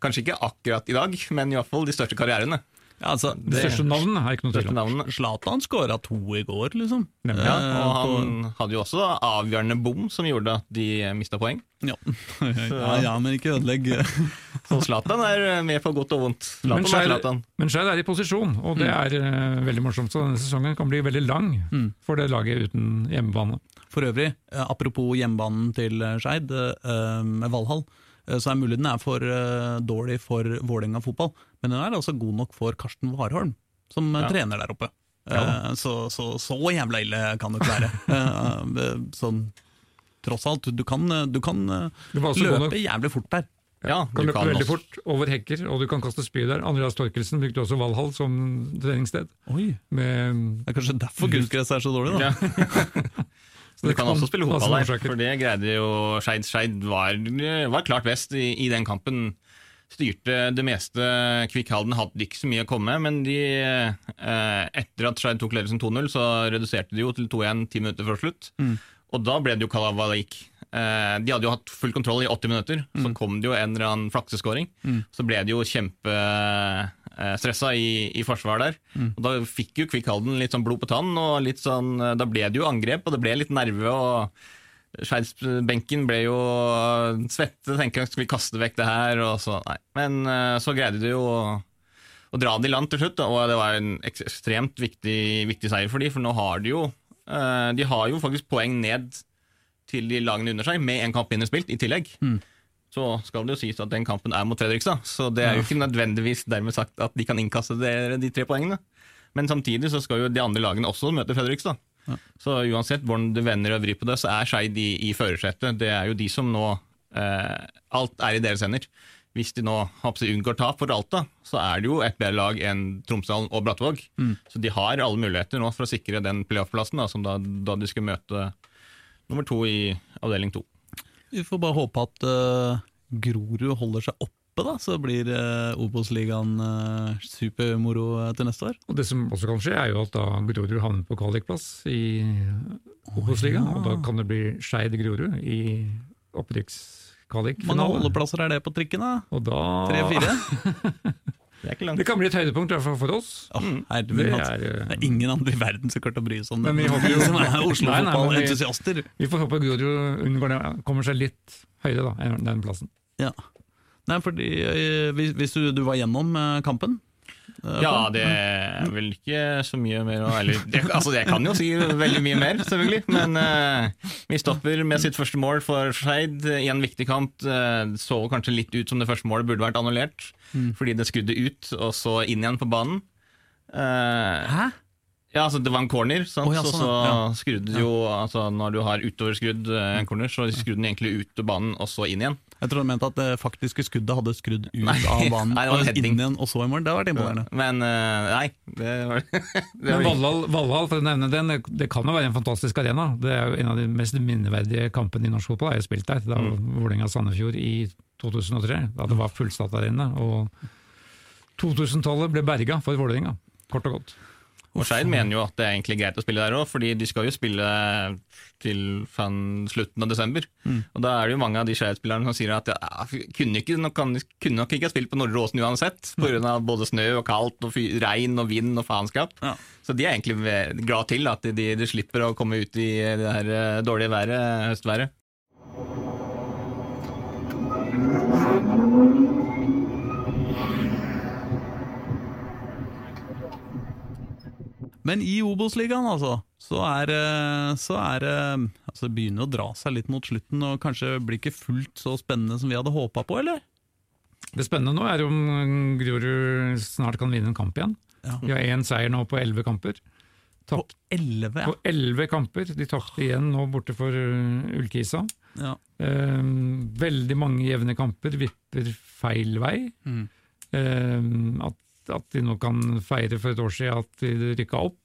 C: Kanskje ikke akkurat i dag, men i hvert fall de største karrierene.
A: Ja, altså,
B: det største navnene er ikke noe tvil om.
A: Zlatan skåra to i går, liksom.
B: Nemlig.
C: Ja,
A: Eh,
C: og han hadde jo også avgjørende bom som gjorde at de mista poeng.
A: ja. ja, ja, men ikke ødelegg.
C: Så Zlatan er med på godt og vondt.
B: Men
C: Zlatan er
B: men Skeid er i posisjon, og det er uh, veldig morsomt. Så denne sesongen kan bli veldig lang for det laget uten hjemmebane.
A: For øvrig, eh, apropos hjemmebanen til eh, Skeid, uh, med Valhall, eh, så er mulig den er for eh, dårlig for Vålerenga fotball, men den er altså god nok for Karsten Warholm, som eh,
C: Ja.
A: trener der oppe. Ja. Så, så, så jævla ille kan det ikke være. Sånn, tross alt, du kan, du kan løpe jævlig fort der.
C: Ja,
B: kan
C: du
B: løpe
C: kan
B: veldig
C: også.
B: fort over hekker, og du kan kaste spyd der. Andreas Torkelsen brukte også Valhall som treningssted.
A: Oi,
B: Med,
A: Det er kanskje derfor kunstgress er så dårlig, da.
C: Ja.
B: så
C: Du kan også spille fotball der, for det greide jo Skeid. Skeid var, var klart best i, i den kampen. Styrte det meste. Kvikkhalden hadde ikke så mye å komme med, men de, eh, etter at Skeid tok ledelsen 2-0, så reduserte de jo til 2-1 ti minutter før slutt. Og da ble det jo kalabalik. Eh, de hadde jo hatt full kontroll i 80 minutter, så kom det jo en eller annen flakseskåring. Så ble de jo kjempestressa i, i forsvaret der. Og da fikk jo Kvikkhalden litt sånn blod på tann, og litt sånn, da ble det jo angrep, og det ble litt nerve. og Skeidsbenken ble jo svette, tenkte jeg skal vi kaste vekk det her, og så nei. Men eh, så greide de jo å, dra det i land til slutt, og det var en ekstremt viktig, viktig seier for de, for nå har de jo eh, De har jo faktisk poeng ned til de lagene under seg, med en kamp mindre spilt i tillegg. Så skal det jo sies at den kampen er mot Fredrikstad, så det er jo ikke nødvendigvis dermed sagt at de kan innkasse det, de tre poengene. Men samtidig så skal jo de andre lagene også møte Fredrikstad. Så uansett hvordan du vender og vrir på det, så er Skeid i, i førersetet. Det er jo de som nå eh, Alt er i deres hender. Hvis de nå jeg, unngår tap for Alta, så er det jo et bedre lag enn Tromsdalen og Brattvåg. Så de har alle muligheter nå for å sikre den playoff-plassen, som da, da de skal møte nummer to i avdeling to.
A: Vi får bare håpe at uh, Grorud holder seg oppe, da, så blir uh, Obos-ligaen uh, supermoro til neste år.
B: Og Det som også kan skje, er jo at da Grorud havner på kvalikplass i Obos-ligaen. Og da kan det bli Skeid Grorud i
A: Hvor mange holdeplasser er det på trikken? da Tre-fire?
C: Det er ikke langt.
B: Det kan bli et høydepunkt i hvert fall for oss.
A: Oh, herre
B: Det er, eh,
A: Det er ingen andre i verden som kommer til å bry seg om det.
B: Men vi håper jo-
A: som er
B: Nei, nei, men vi-
A: Oslo-fotballentusiaster.
B: Vi får håpe Grorud unngår det, kommer seg litt høyere da, enn den plassen.
A: Ja. Nei, fordi eh, hvis, hvis du, du var gjennom eh, kampen
C: Ja, det er vel ikke så mye mer å Eller det, altså, jeg kan jo si veldig mye mer, selvfølgelig. Men uh, vi stopper med sitt første mål for Skeid i en viktig kamp. Uh, så kanskje litt ut som det første målet burde vært annullert, fordi det skrudde ut og så inn igjen på banen. Uh,
A: Hæ?
C: ja, altså Det var en corner, sant?
A: Oh, ja,
C: så,
A: sånn,
C: så
A: ja.
C: skrudde jo altså, Når du har utoverskrudd eh, en corner, så skrudde den egentlig ut til banen og så inn igjen.
A: Jeg tror han mente at det faktiske skuddet hadde skrudd ut
C: Nei.
A: av banen,
C: Nei, det var
A: og inn igjen og så i mål. Det hadde vært imponerende.
C: Men uh, nei, det var, det
B: Men
C: var
B: Valhall, Valhall, for å nevne den, det- det kan jo være en fantastisk arena. Det er jo en av de mest minneverdige kampene i norsk fotball. Jeg har spilt der. Da
C: Mm.
B: Vålerenga-Sandefjord i 2003, da det var fullstatt arena. Og 2000-tallet ble berga for Vålerenga, kort og godt.
C: Og Skeid mener jo at det er egentlig greit å spille der òg, fordi de skal jo spille til fan, slutten av desember.
A: Mm.
C: Og Da er det jo mange av de Skeid-spillerne som sier at ja, kunne, ikke, nok, kunne nok ikke ha spilt på Nordre Åsen uansett, pga. både snø og kaldt og regn og vind og faenskap.
A: Ja.
C: Så de er egentlig glad til at de, de slipper å komme ut i det her eh, dårlige været, høstværet.
A: Men i Obos-ligaen, altså, så er, eh, det altså, det begynner å dra seg litt mot slutten, og kanskje blir ikke fullt så spennende som vi hadde håpa på, eller?
B: Det spennende nå er om Grorud snart kan vinne en kamp igjen.
A: Ja.
B: De har én seier nå på elleve kamper.
A: På
B: elleve
A: 11, ja.
B: på elleve kamper. De tapte igjen nå borte for Ulkisa.
A: Ja.
B: Um, veldig mange jevne kamper vipper feil vei.
A: Mm.
B: Um, at, at de nå kan feire for et år siden at de rykka opp,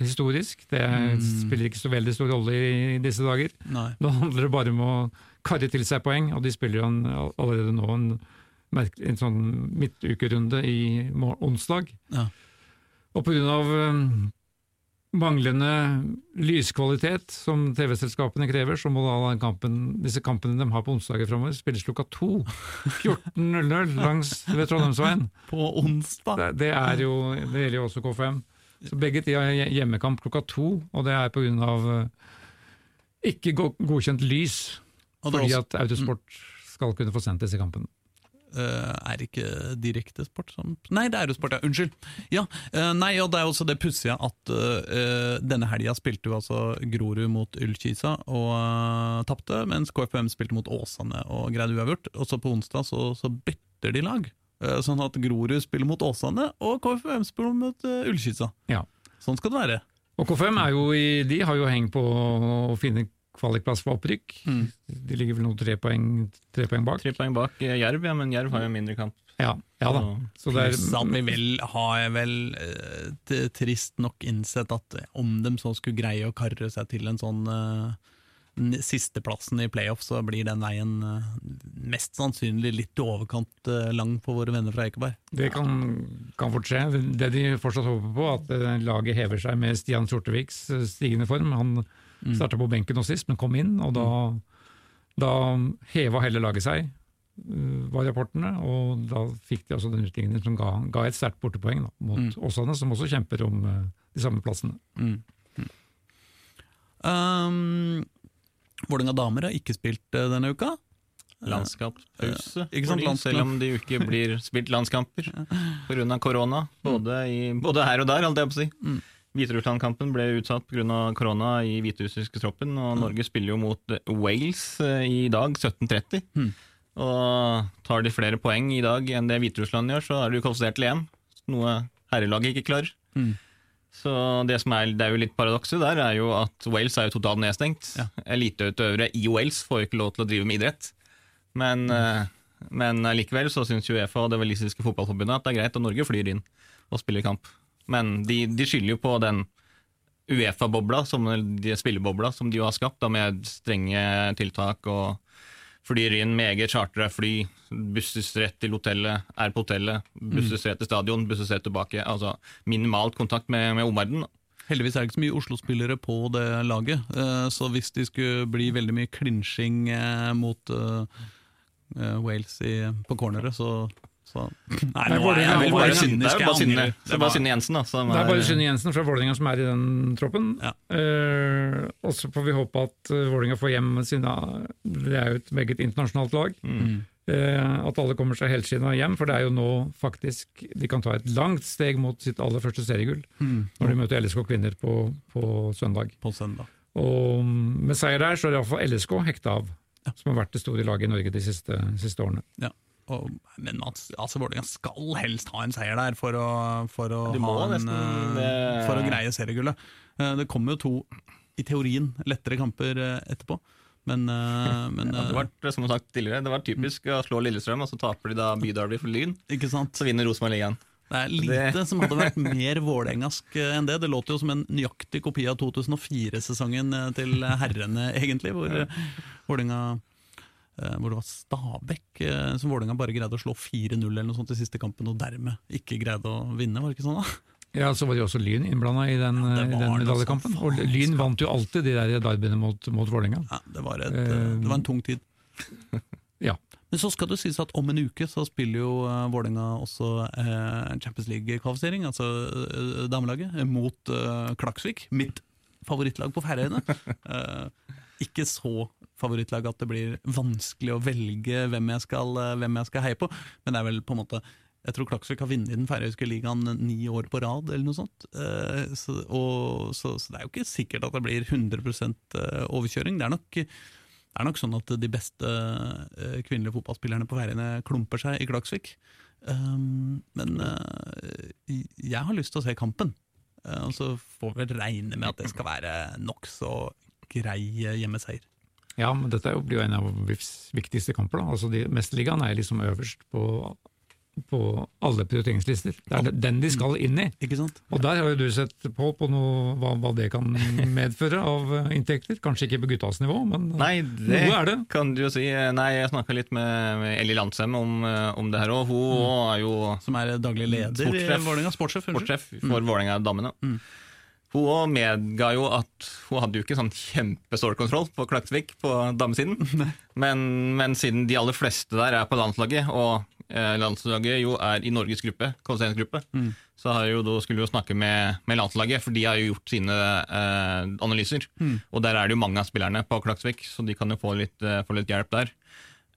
B: historisk. Det
A: Mm.
B: spiller ikke så veldig stor rolle i, disse dager.
A: Nei.
B: Nå handler det bare om å karre til seg poeng, og de spiller jo en, allerede nå en, en sånn midtukerunde i onsdag.
A: Ja.
B: Og på grunn av eh, manglende lyskvalitet som TV-selskapene krever, så må da kampen, disse kampene de har på onsdager framover, spilles klokka to. 14.00 langs ved Trondheimsveien.
A: På onsdag!
B: Det, det, er jo, det gjelder jo også K5. Så begge de har hjemmekamp klokka to, og det er av eh, ikke godkjent lys. Fordi at Autosport skal kunne få sendt disse kampene.
A: Eh, er ikke direktesport som Nei, det er jo sport, ja. Unnskyld. Ja, eh, nei, og det er også det pussige at uh, denne helga spilte jo altså Grorud mot Ullkisa og uh, tapte, mens KFM spilte mot Åsane og greide uavgjort. Og så på onsdag så, så bytter de lag. uh, sånn at Grorud spiller mot Åsane, og KFM spiller mot uh, Ullkisa.
B: Ja.
A: Sånn skal det være.
B: Og K5 er jo i, de har jo hengt på å finne kvalikplass for opprykk.
A: Mm.
B: De ligger vel nå tre poeng, tre poeng bak.
C: Tre poeng bak eh, Jerv, ja, men Jerv har jo mindre kamp.
B: Ja, ja da. Så det
A: Pluss at vi vel har vel eh, trist nok innsett at om de så skulle greie å karre seg til en sånn eh, sisteplassen i playoff, så blir den veien eh, mest sannsynlig litt i overkant eh, lang for våre venner fra Ekeberg.
B: det kan, kan fort skje. Det de fortsatt håper på, at eh, laget hever seg med Stian Sorteviks eh, stigende form. Han
A: Mm.
B: starta på benken nå sist, men kom inn, og da, da heva hele laget seg, eh, var rapportene. Og da fikk de også den utligningen som ga, ga et sterkt bortepoeng da, mot
A: Mm.
B: Åsane, som også kjemper om eh, de samme plassene.
A: Mm. Mm. Um, Vålerenga damer har ikke spilt eh, denne uka.
C: Landskapspause,
A: landskamp.
C: selv om det jo ikke blir spilt landskamper pga. korona. Både, i, både her og der, holdt jeg på å si.
A: Mm.
C: Hviterussland-kampen ble utsatt pga. korona i hviterussiske troppen, og Norge spiller jo mot eh, Wales eh, i dag 17.30.
A: Mm.
C: Og tar de flere poeng i dag enn det Hviterussland gjør, så er jo kvalifisert til EM. Noe herrelaget ikke klarer.
A: Mm.
C: Så det som er, det er jo litt paradokset der, er jo at Wales er jo totalt nedstengt.
A: Ja.
C: Eliteutøvere i Wales får ikke lov til å drive med idrett. Men, eh, men likevel så syns Uefa og det walisiske fotballforbundet at det er greit, og Norge flyr inn og spiller kamp. Men de, de skylder jo på den Uefa-bobla, som de spillebobla som de jo har skapt, da med strenge tiltak og flyr inn med eget chartra fly, busses rett til hotellet, er på hotellet, busses rett til stadion, busses rett tilbake. Altså minimalt kontakt med, med omverdenen.
A: Heldigvis er det ikke så mye Oslo-spillere på det laget, eh, så hvis de skulle bli veldig mye klinsjing eh, mot eh, Wales på corneret, så, så Nei, er
C: Det er
A: bare
C: Synne- er er Jensen, da. Som
B: Det er bare Synne Jensen fra Vålerenga som er i den troppen.
A: Ja.
B: Uh, og så får vi håpe at uh, Vålerenga får hjem sine Det er jo et meget internasjonalt lag.
A: Mm.
B: Uh, at alle kommer seg helskinna hjem, for det er jo nå faktisk de kan ta et langt steg mot sitt aller første seriegull
A: Mm.
B: når de møter LSK kvinner på, på søndag.
A: På søndag.
B: Og med seier der så er iallfall LSK hekta av,
A: Ja.
B: som har vært det store laget i Norge de siste, siste årene.
A: Og, men altså, Vålerenga skal helst ha en seier der for å, for å, ha en,
C: nesten
A: eh,
C: det-
A: for å greie seriegullet. Eh, Det kommer jo to, i teorien, lettere kamper eh, etterpå. Men, eh, men
C: Ja, det,
A: eh,
C: var, som sagt tidligere, det var typisk å slå Lillestrøm, og så taper de da Bydarby for Lyn.
A: ikke sant?
C: Så vinner Rosenborg ligaen.
A: Det er lite
C: Det-
A: som hadde vært mer vålerengask eh, enn det. Det låter jo som en nøyaktig kopi av 2004-sesongen eh, til herrene, egentlig, hvor eh, Vålerenga eh, hvor det var Stabæk eh, som Vålerenga bare greide å slå 4-0 eller noe sånt i siste kampen, og dermed ikke greide å vinne, var det ikke sånn da?
B: Ja, Så var jo også Lyn innblanda i den,
A: Ja, det var
B: den medaljekampen.
A: altså.
B: Og Lyn vant jo alltid de der derbyene mot, mot Vålerenga.
A: Ja, det, var et, eh, det var en tung tid.
B: Ja.
A: Men så skal det sies at om en uke så spiller jo Vålerenga også eh, Champions League-kvalifisering, altså eh, damelaget, eh, mot eh, Klaksvik. Mitt favorittlag på Færøyene. Eh, ikke så favorittlag at det blir vanskelig å velge hvem jeg skal, eh, hvem jeg skal heie på, men det er vel på en måte jeg tror Klaksvik har vunnet den færøyske ligaen ni år på rad, eller noe sånt. Eh, så, og, så, så det er jo ikke sikkert at det blir 100 eh, overkjøring. Det er nok det er nok sånn at de beste kvinnelige fotballspillerne på Færøyene klumper seg i Klaksvik. Men jeg har lyst til å se kampen. Og så får vi regne med at det skal være nokså grei hjemmeseier.
B: Ja, men dette er blir jo en av VIFs viktigste kamper. da. Altså de Mesterligaen er liksom øverst på, på alle prioriteringslister. Det er den de skal inn i.
A: Ikke sant?
B: Og der har jo du sett på, på noe, hva, hva det kan medføre av eh, inntekter. Kanskje ikke på guttas nivå, men
C: Nei, det
B: noe er det.
C: kan du jo si. Nei, jeg snakka litt med, med Ellie Landsem om, eh, om det her òg. Hun er jo
A: Som er daglig leder i Vålerenga. Sportssjef.
C: for Vålerenga-damene. Hun medga jo at hun hadde jo ikke sånn kjempestålkontroll på Klaksvik på damesiden. Men, men siden de aller fleste der er på landslaget, og eh, landslaget jo er i Norges gruppe, kvalifiseringsgruppe, så har jo, skulle hun snakke med, med landslaget, for de har jo gjort sine eh, analyser. Og der er det jo mange av spillerne på Klaksvik, så de kan jo få litt, eh, få litt hjelp der.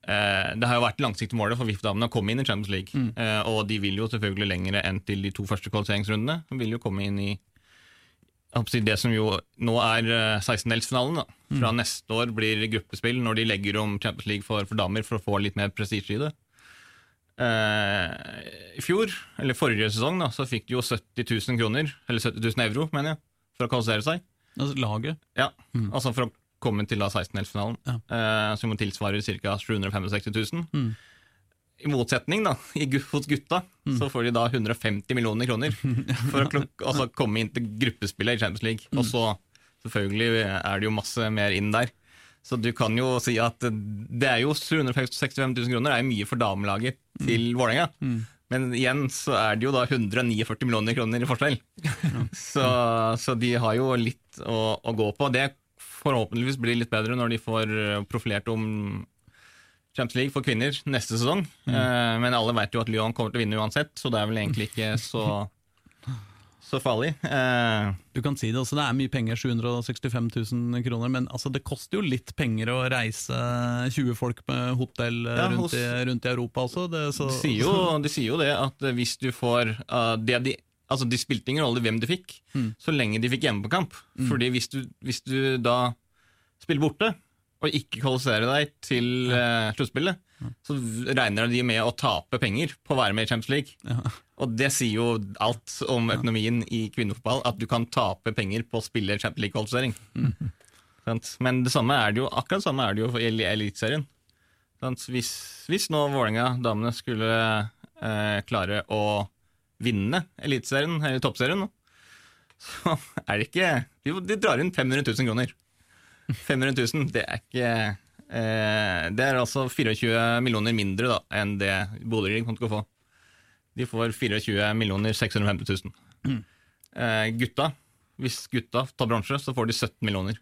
C: Eh, det har jo vært langsiktig målet for VIF-damene å komme inn i Champions League. Eh, og de vil jo selvfølgelig lengre enn til de to første kvalifiseringsrundene. De vil jo komme inn i jeg håper å si, det som jo nå er eh, 16-delsfinalen. Fra Fra neste år blir gruppespill når de legger om Champions League for, for damer for å få litt mer prestisje i det. Eh, I fjor, eller forrige sesong, da, så fikk de jo 70 000 kroner, eller 70 000 euro, mener jeg, for å kvalifisere seg.
A: Altså, laget.
C: Ja, altså for å komme til 16-delsfinalen,
A: Ja.
C: eh, som tilsvarer ca. 765 000.
A: Mm.
C: I motsetning da, i, hos gutta, så får de da 150 millioner kroner for å altså, komme inn til gruppespillet i Champions League. Og så selvfølgelig er det jo masse mer inn der. Så du kan jo si at det er jo 765 000 kroner, det er jo mye for damelaget til Vålerenga. Men igjen så er det jo da 149 millioner kroner i forskjell. så, så de har jo litt å, å gå på. Det forhåpentligvis blir litt bedre når de får profilert om Champions League for kvinner neste sesong. Eh, men alle vet jo at Lyon kommer til å vinne uansett, så det er vel egentlig ikke så, så farlig. Uh,
A: Du kan si det også, det er mye penger, 765 000 kroner, men altså, det koster jo litt penger å reise 20 folk med hotell eh,
C: Ja,
A: rundt,
C: hos-
A: i, rundt i Europa også. Det, så,
C: de, sier jo, de sier jo det at hvis du får uh, det de Altså, De spilte ingen rolle hvem de fikk, så lenge de fikk hjemmekamp. Fordi hvis du, hvis du da spiller borte og ikke kvalifisere deg til uh, sluttspillet, så regner de med å tape penger på å være med i Champions League.
A: Ja.
C: Og det sier jo alt om økonomien i kvinnefotball, at du kan tape penger på å spille Champions League-kvalifisering. Sant? Men det samme er det jo, akkurat det samme er det jo i el- Eliteserien. Hvis, hvis nå Vålerenga damene skulle eh, klare å vinne Eliteserien, eller Toppserien, så er det ikke De, de drar inn 500 000 kroner. 500 000, det er ikke eh, Det er altså 24 millioner mindre da, enn det Bodø-Glimt kommer til å få. De får 24 millioner 650 000. Eh, gutta, hvis gutta tar bransje, så får de 17 millioner.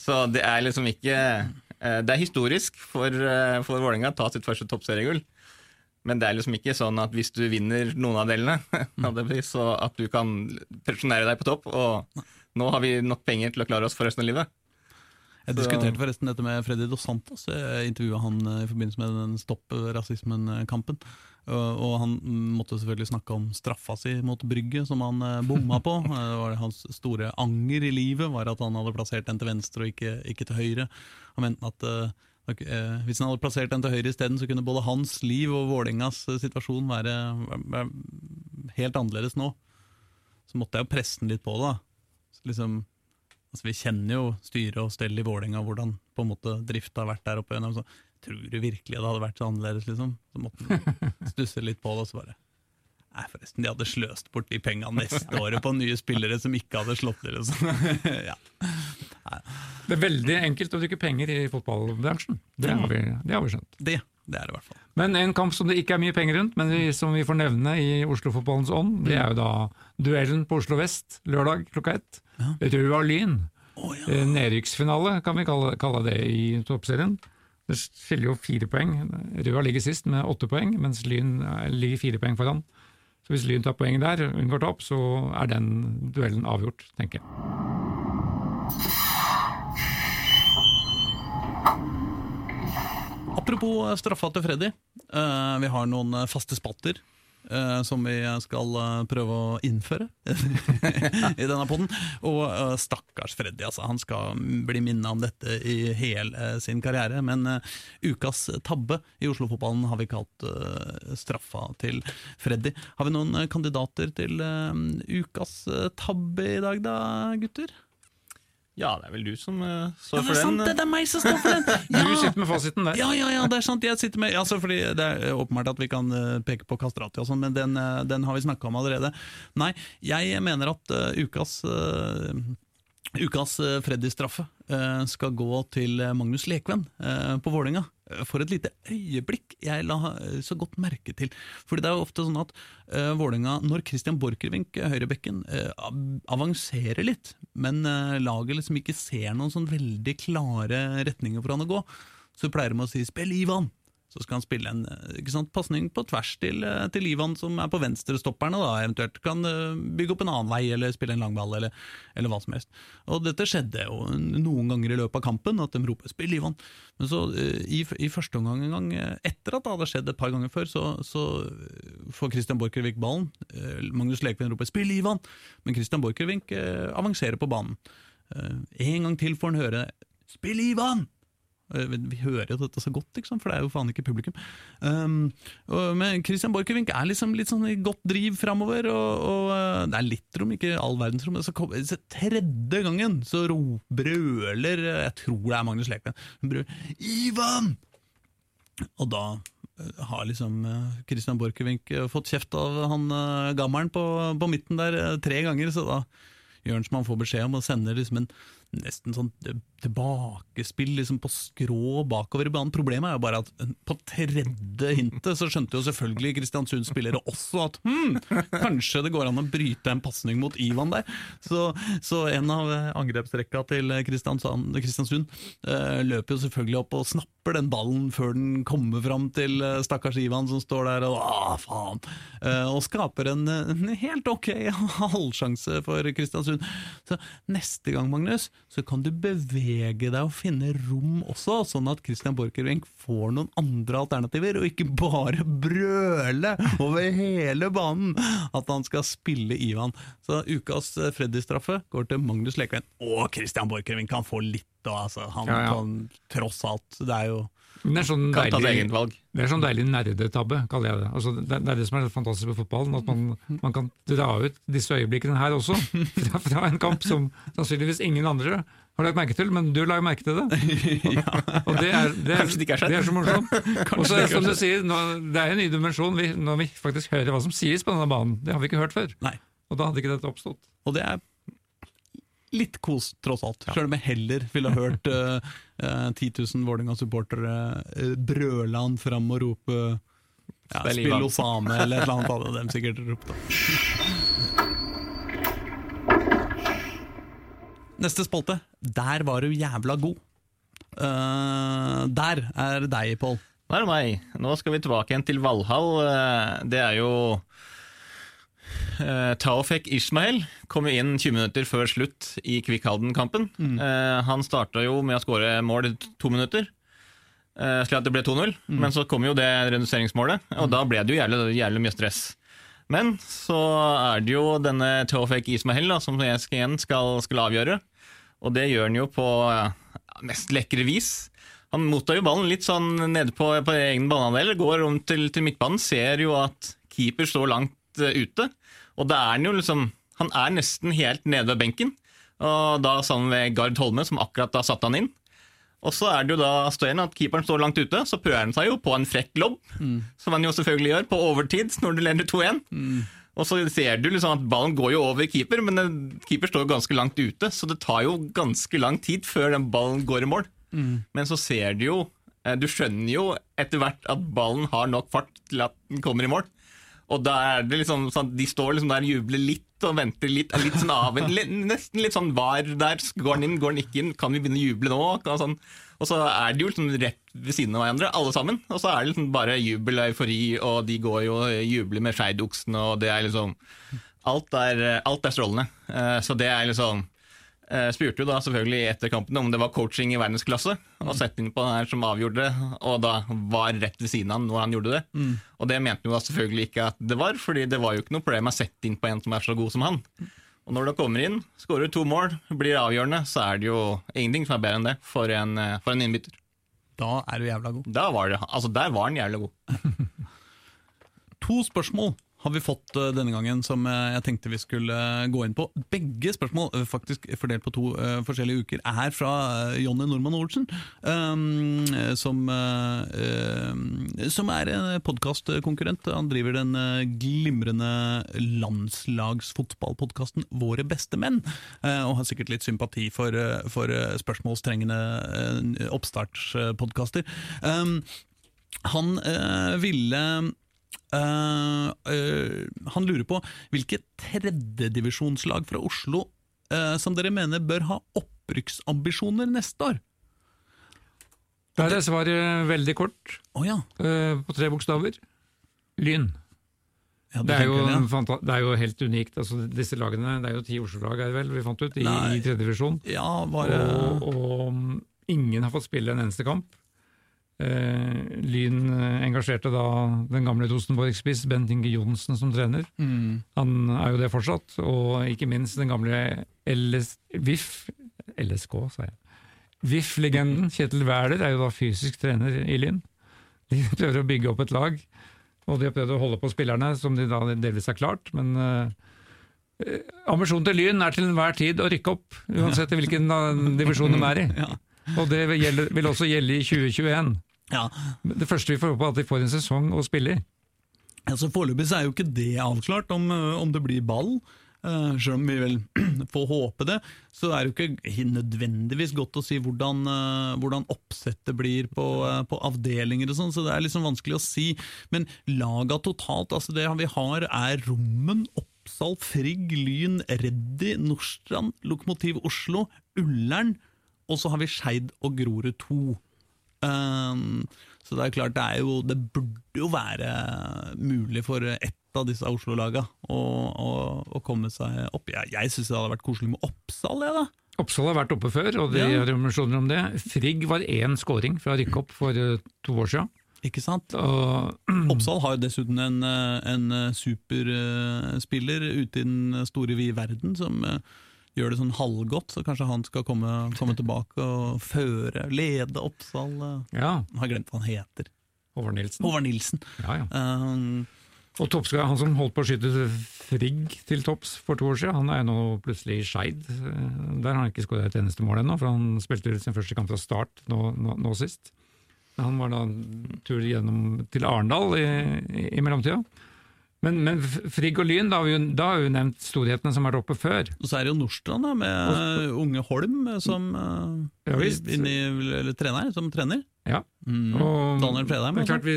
C: Så det er liksom ikke eh, Det er historisk for, eh, for Vålerenga å ta sitt første toppseriegull. Men det er liksom ikke sånn at hvis du vinner noen av delene, så at du kan pensjonere deg på topp, og nå har vi nok penger til å klare oss for resten av livet.
A: Jeg diskuterte forresten dette med Freddy Dos Santos. Jeg intervjua han eh, i forbindelse med den Stopp rasismen-kampen. Og han måtte selvfølgelig snakke om straffa si mot Brygge, som han eh, bomma på. Eh, Det var Hans store anger i livet var at han hadde plassert den til venstre og ikke, ikke til høyre. Han mente at hvis han hadde plassert den til høyre isteden, så kunne både hans liv og Vålerengas eh, situasjon være, være helt annerledes nå. Så måtte jeg jo presse den litt på da. Så liksom, Altså, vi kjenner jo styret og stell i Vålerenga, hvordan på en måte drifta har vært der oppe. Så, tror du virkelig det hadde vært så annerledes, liksom? Så måtte man stusse litt på det, og så bare Nei, forresten, de hadde sløst bort de penga neste året på nye spillere som ikke hadde slått til. sånn. ja.
B: Det er veldig enkelt å bruke penger i fotballbransjen. Det har vi, det har vi skjønt.
A: Det, det er det i hvert fall.
B: Men en kamp som det ikke er mye penger rundt, men vi, som vi får nevne i Oslo-fotballens ånd, det er jo da duellen på Oslo vest lørdag klokka ett. Røa Lyn. Eh, Nedrykksfinale kan vi kalle, kalle det i toppserien. Det skiller jo fire poeng. Røa ligger sist med åtte poeng, mens Lyn eh, ligger fire poeng foran. Så hvis Lyn tar poeng der, unngår topp, så er den duellen avgjort, tenker jeg.
A: Apropos eh, straffa til Freddy. Uh, vi har noen eh, faste spatter Uh, som vi skal uh, prøve å innføre i denne poden. Og uh, stakkars Freddy, altså. Han skal bli minnet om dette i hele sin karriere. Men ukas tabbe i Oslo-fotballen har vi kalt straffa til Freddy. Har vi noen kandidater til ukas tabbe i dag, da, gutter?
C: Ja, det er vel du som eh,
A: Ja,
C: står
A: det
C: for
A: er sant,
C: den.
A: det, det er meg som står for den!
B: Du sitter med fasiten der.
A: Ja, ja, ja, det er sant. Jeg sitter med, altså fordi Det er åpenbart at vi kan uh, peke på Kastrati, og sånn, men den, uh, den har vi snakka om allerede. Nei, jeg mener at eh, ukas uh, Ukas eh, Freddy-straffe eh, skal gå til eh, Magnus Lekven på Vålerenga. For et lite øyeblikk jeg la så godt merke til. Fordi det er jo ofte sånn at Vålerenga, når Christian Borchgrevink, høyrebekken, avanserer litt, men laget liksom ikke ser noen sånn veldig klare retninger for han å gå, så pleier de å si 'spill Ivan'. Så skal han spille en eh, ikke sant, pasning på tvers til, eh, til Ivan, som er på venstrestopperne, da, eventuelt kan eh, bygge opp en annen vei, eller spille en langball, eller, eller hva som helst. Og dette skjedde jo noen ganger i løpet av kampen, at de roper 'spill Ivan'. Men så i, i første omgang en gang, etter at det hadde skjedd et par ganger før, så, så får Christian Borchgrevink ballen. Magnus Lekven roper 'spill Ivan', men Christian Borchgrevink avanserer på banen. En gang til får han høre 'spill Ivan'! Eh, Vi hører jo dette så godt, liksom, for det er jo faen ikke publikum. Um, og, men Christian Borchgrevink er liksom litt sånn i godt driv framover, og, og eh, det er litt rom, ikke all verdens rom. Så så tredje gangen så ro, brøler eh, Jeg tror det er Magnus Lekven. Brøler 'Ivan!' Og da har liksom Christian Borchgrevink fått kjeft av han gammelen på, på midten der tre ganger, så da gjør han som han får beskjed om, og sender liksom en nesten sånn tilbakespill liksom på skrå bakover i banen. Problemet er jo bare at eh, på tredje hintet så skjønte jo selvfølgelig Kristiansunds spillere også at hm, kanskje det går an å bryte en pasning mot Ivan der. Så, så en av eh, angrepsrekka til Kristiansand, Kristiansund eh, løper jo selvfølgelig opp og snapper den ballen før den kommer fram til eh, stakkars Ivan som står der og ah, faen, eh, og skaper en, en helt ok halvsjanse for Kristiansund. Så neste gang, Magnus, så kan du bevege deg og finne rom også, sånn at Christian Borchgrevink får noen andre alternativer, og ikke bare brøle over hele banen at han skal spille Ivan. Så ukas eh, Freddy-straffe går til Magnus Lekven. Og Christian Borchgrevink kan få litt, da, altså. Han
B: Ja, ja.
A: kan tross alt Det er jo
B: Det er sånn
C: Kan
B: deilig, det er sånn deilig nerdetabbe, kaller jeg det. Altså, det, det er det som er fantastisk med fotballen, at man, man kan dra ut disse øyeblikkene her også, fra, fra en kamp som sannsynligvis ingen andre har lagt merke til, men du la merke til det. Og det er, det er,
C: det er
B: det er så morsomt. Og så som du sier, nå, det er en ny dimensjon vi, når vi faktisk hører hva som sies på denne banen. Det har vi ikke hørt før.
A: Nei.
B: Og da hadde ikke dette oppstått.
A: Og det er litt kos, tross alt. Selv om jeg heller ville hørt uh, 10 000 Vålerenga-supportere uh, brøle han fram og rope ja,
C: Spill
A: Spill Osame, eller et eller annet hadde de sikkert ropt. Neste spalte. Der var du jævla god. Uh, der er deg, Pål.
C: Det er meg. Nå skal vi tilbake igjen til Valhall. Eh, Det er jo Taufek Taofek Ismail kom jo inn 20 minutter før slutt i Kvikk Halden-kampen. Eh, han starta jo med å skåre mål i to minutter, eh, slik at det ble 2-0. Men så kom jo det reduseringsmålet, og da ble det jo jævlig, jævlig mye stress. Men så er det jo denne Taofek Ismahel da, som jeg skal, igjen skal, skal avgjøre. Og det gjør han jo på ja, mest lekre vis. Han mottar jo ballen litt sånn nede på, på egen banehalvdel, går om til, til midtbanen, ser jo at keeper står langt uh, ute. Og da er han jo liksom Han er nesten helt nede ved benken. Og da sammen med Gard Holme, som akkurat da satte han inn. Og så er det jo da støyende at keeperen står langt ute, så prøver han seg jo på en frekk lobb, som han jo selvfølgelig gjør, på overtid når du leder 2-1. Og så ser du liksom at ballen går jo over keeper, men keeper står jo ganske langt ute, så det tar jo ganske lang tid før den ballen går i mål. Men så ser du jo eh, Du skjønner jo etter hvert at ballen har nok fart til at den kommer i mål. Og da er det liksom sånn De står liksom der og jubler litt og venter litt. Er litt sånn litt, nesten litt sånn var der. Går den inn, går den ikke inn? Kan vi begynne å juble nå? Sånn. og så er de jo liksom rett ved siden av hverandre, alle sammen. Og så er det liksom bare jubel og eufori, og de går jo og jubler med skeidoksene, og det er liksom Alt er, alt er strålende. Eh, Så det er liksom spurte jo da selvfølgelig etter kampen om det var coaching i verdensklasse, og sett inn på den her som avgjorde det, og da var rett ved siden av han når han gjorde det. Og det mente han jo da selvfølgelig ikke at det var, fordi det var jo ikke noe problem å sette inn på en som er så god som han. Og når du kommer inn, skårer to mål, blir avgjørende, så er det jo ingenting som er bedre enn det for en, eh, for en innbytter.
A: Da er du jævla god.
C: Da var det, altså Der var han jævla god.
A: To spørsmål har vi fått eh, denne gangen som eh, jeg tenkte vi skulle eh, gå inn på. Begge spørsmål, faktisk fordelt på to forskjellige uker, er fra Jonny Normann Olsen. eh, som, som er en podkastkonkurrent. Han driver den glimrende landslagsfotballpodkasten Våre beste menn, og har sikkert litt sympati for, for spørsmålstrengende oppstartspodkaster. Um, han ville Han lurer på hvilke tredjedivisjonslag fra Oslo eh, som dere mener bør ha opprykksambisjoner neste år?
B: Der er svaret veldig kort,
A: oh, ja.
B: eh, på tre bokstaver. Lyn.
A: ja
B: Det er, jo,
A: det,
B: det er jo helt unikt. Altså, disse lagene, Det er jo ti Oslo-lag er det vel, vi fant ut, i,
A: Nei.
B: i tredjedivisjon.
A: Ja, bare
B: Og, og mm, ingen har fått spille en eneste kamp. Eh, Lyn eh, engasjerte da den gamle Rosenborg-spiss Bent Inge Johnsen som trener.
A: mm,
B: Han er jo det fortsatt, og ikke minst den gamle LS, VIF LSK, sa jeg. VIF-legenden Kjetil Wæler er jo da fysisk trener i Lyn. De prøver å bygge opp et lag, og de har prøvd å holde på spillerne, som de da delvis har klart. Men eh, ambisjonen til Lyn er til enhver tid å rykke opp, uansett i hvilken divisjon de er i.
A: ja.
B: Og det vil, gjelde, vil også gjelde i 2021.
A: ja.
B: Det første vi får håpe er at de får en sesong å spille i.
A: Altså Foreløpig er jo ikke det avklart om, eh, om det blir ball. Uh, selv om vi vel får håpe det, så er det jo ikke nødvendigvis godt å si hvordan, uh, hvordan oppsettet blir på, uh, på avdelinger og sånn, så det er liksom vanskelig å si. Men laga totalt, altså det vi har er Rommen, Oppsal, Frigg, Lyn, Reddy, Nordstrand, Lokomotiv Oslo, Ullern, og så har vi Skeid og Grorud 2. Um, så det er klart, det, er jo, det burde jo være mulig for ett av disse Oslo-laga å, å, å komme seg opp. Jeg, jeg syns det hadde vært koselig med Oppsal, jeg, da.
B: Oppsal har vært oppe før, og de
A: Ja.
B: har ambisjoner om det. Frigg var én scoring fra rykke opp for eh, to år siden.
A: Ikke sant?
B: Og,
A: Oppsal har jo dessuten en, eh, en superspiller ute i den store vide verden som eh, gjør det sånn halvgodt, så kanskje han skal komme, komme tilbake og føre, lede Oppsal. eh.
B: ja,
A: Jeg har glemt hva han heter.
B: Håvard Nilsen.
A: Håvard Nilsen.
B: Ja, ja.
A: Um,
B: Og Topska, han som holdt på å skyte Frigg til topps for to år siden, han er nå plutselig i Skeid. Eh, Der har han ikke skåret et eneste mål ennå, for han spilte sin første kamp fra start nå, nå, nå sist. Han var da en tur gjennom til Arendal i, i, i mellomtida. Men, men Frigg og Lyn, da har vi jo, da har vi jo nevnt storhetene som har vært oppe før.
A: Og så er det jo Nordstrand da, med og, unge Holm eh, som uh,
B: Ja, visst.
A: inni, eller, trener, som trener.
B: Ja.
A: Mm.
B: Og,
A: Daniel Fredheim,
B: Det er
A: altså.
B: klart vi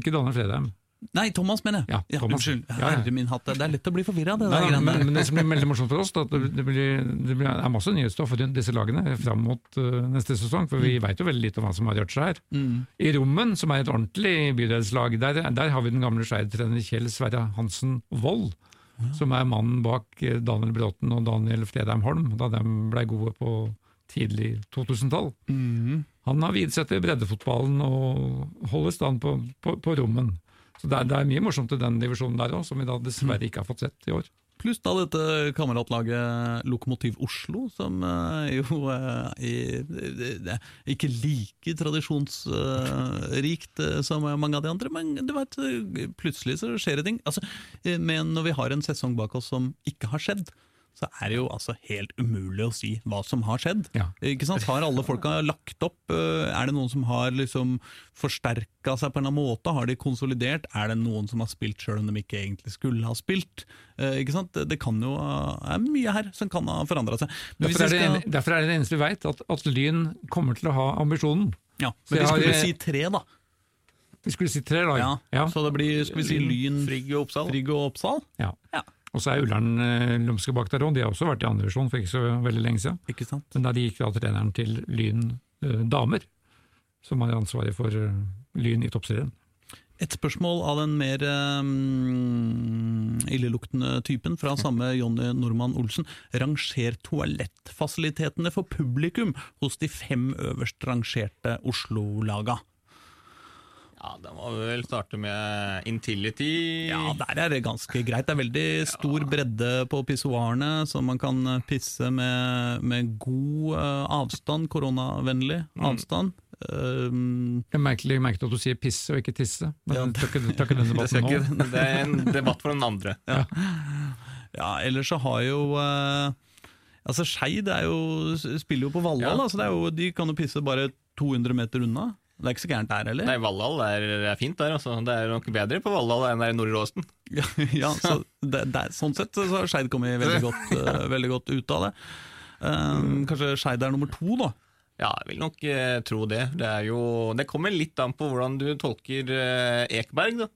B: Ikke Daniel Fredheim.
A: Nei, Thomas, mener jeg.
B: Ja, Thomas.
A: Unnskyld.
B: Ja, ja.
A: Herre min hatt. Det er lett å bli forvirra, det der
B: men, men det som blir veldig morsomt for oss, det, det, blir, det blir, er masse nyhetsstoff rundt disse lagene fram mot uh, neste sesong, for vi vet jo veldig lite om hva som har gjort seg her.
A: Mm.
B: I Rommen, som er et ordentlig bydelslag, der, der har vi den gamle Skeid-trener Kjell Sverre Hansen Wold, som er mannen bak eh, Daniel Bråten og Daniel Fredheim Holm, da de ble gode på tidlig 2000-tall.
A: Mm.
B: Han har viet seg til breddefotballen og holder stand på, på, på rommen. Så det er, det er mye morsomt i den divisjonen der òg, som vi da dessverre ikke har fått sett i år.
A: Pluss da dette kameratlaget Lokomotiv Oslo, som eh, jo eh, er ikke like tradisjonsrikt eh, som mange av de andre, men du vet, plutselig så skjer det ting. Altså, men når vi har en sesong bak oss som ikke har skjedd, så er det jo altså helt umulig å si hva som har skjedd.
B: Ja.
A: Ikke sant? Har alle folka lagt opp? Eh, Er det noen som har liksom forsterka seg på en eller annen måte? Har de konsolidert? Er det noen som har spilt sjøl om de ikke egentlig skulle ha spilt? Eh, Ikke sant? Det- kan jo eh, er mye her som kan ha forandra seg.
B: Derfor er,
A: skal,
B: en- derfor er det det eneste vi veit, at, at Lyn kommer til å ha ambisjonen.
A: ja, men vi
B: skulle har-
A: si tre, da.
B: Vi skulle si tre lag.
A: Ja,
B: Ja.
A: Så det blir skal vi si Lyn,
C: Frigg og Oppsal.
A: Frigg og Oppsal?
B: Ja.
A: Ja.
B: Og så er Ullern eh, lumske bak der òg. De har også vært i andre divisjon for ikke så veldig lenge siden.
A: Ikke sant?
B: Men da de gikk da treneren til Lyn eh, damer, som har ansvaret for eh, Lyn i toppserien.
A: Et spørsmål av den mer um, illeluktende typen, fra samme Jonny Normann Olsen. Ranger toalettfasilitetene for publikum hos de fem øverst rangerte Oslo-laga.
C: Ja, Da må vi vel starte med Intility.
A: Ja, der er det ganske greit. Det er veldig stor bredde på pissoarene, så man kan pisse med, med god uh, avstand, koronavennlig avstand. Um,
B: Det er merkelig merket at du sier pisse og ikke tisse. Men
A: Ja,
B: det tar ikke, tar ikke den
C: Det,
B: debatten nå.
C: ikke, det er en debatt for den andre.
A: Ja, ellers så har jo uh, Altså Skeid er spiller jo på Valhall,
C: Ja.
A: så det er de kan jo pisse bare 200 meter unna. Det er ikke så gærent der heller.
C: Nei, Valhall er, er fint der, altså. Det er nok bedre på Valhall enn der i Nordre Åsen.
A: Ja, ja, så det, det, sånn sett så har Skeid kommet veldig godt, uh, veldig godt ut av det. Um, kanskje Skeid er nummer to, da.
C: Ja, jeg vil nok uh, tro det. Det, jo, det kommer litt an på hvordan du tolker uh, Ekeberg, da.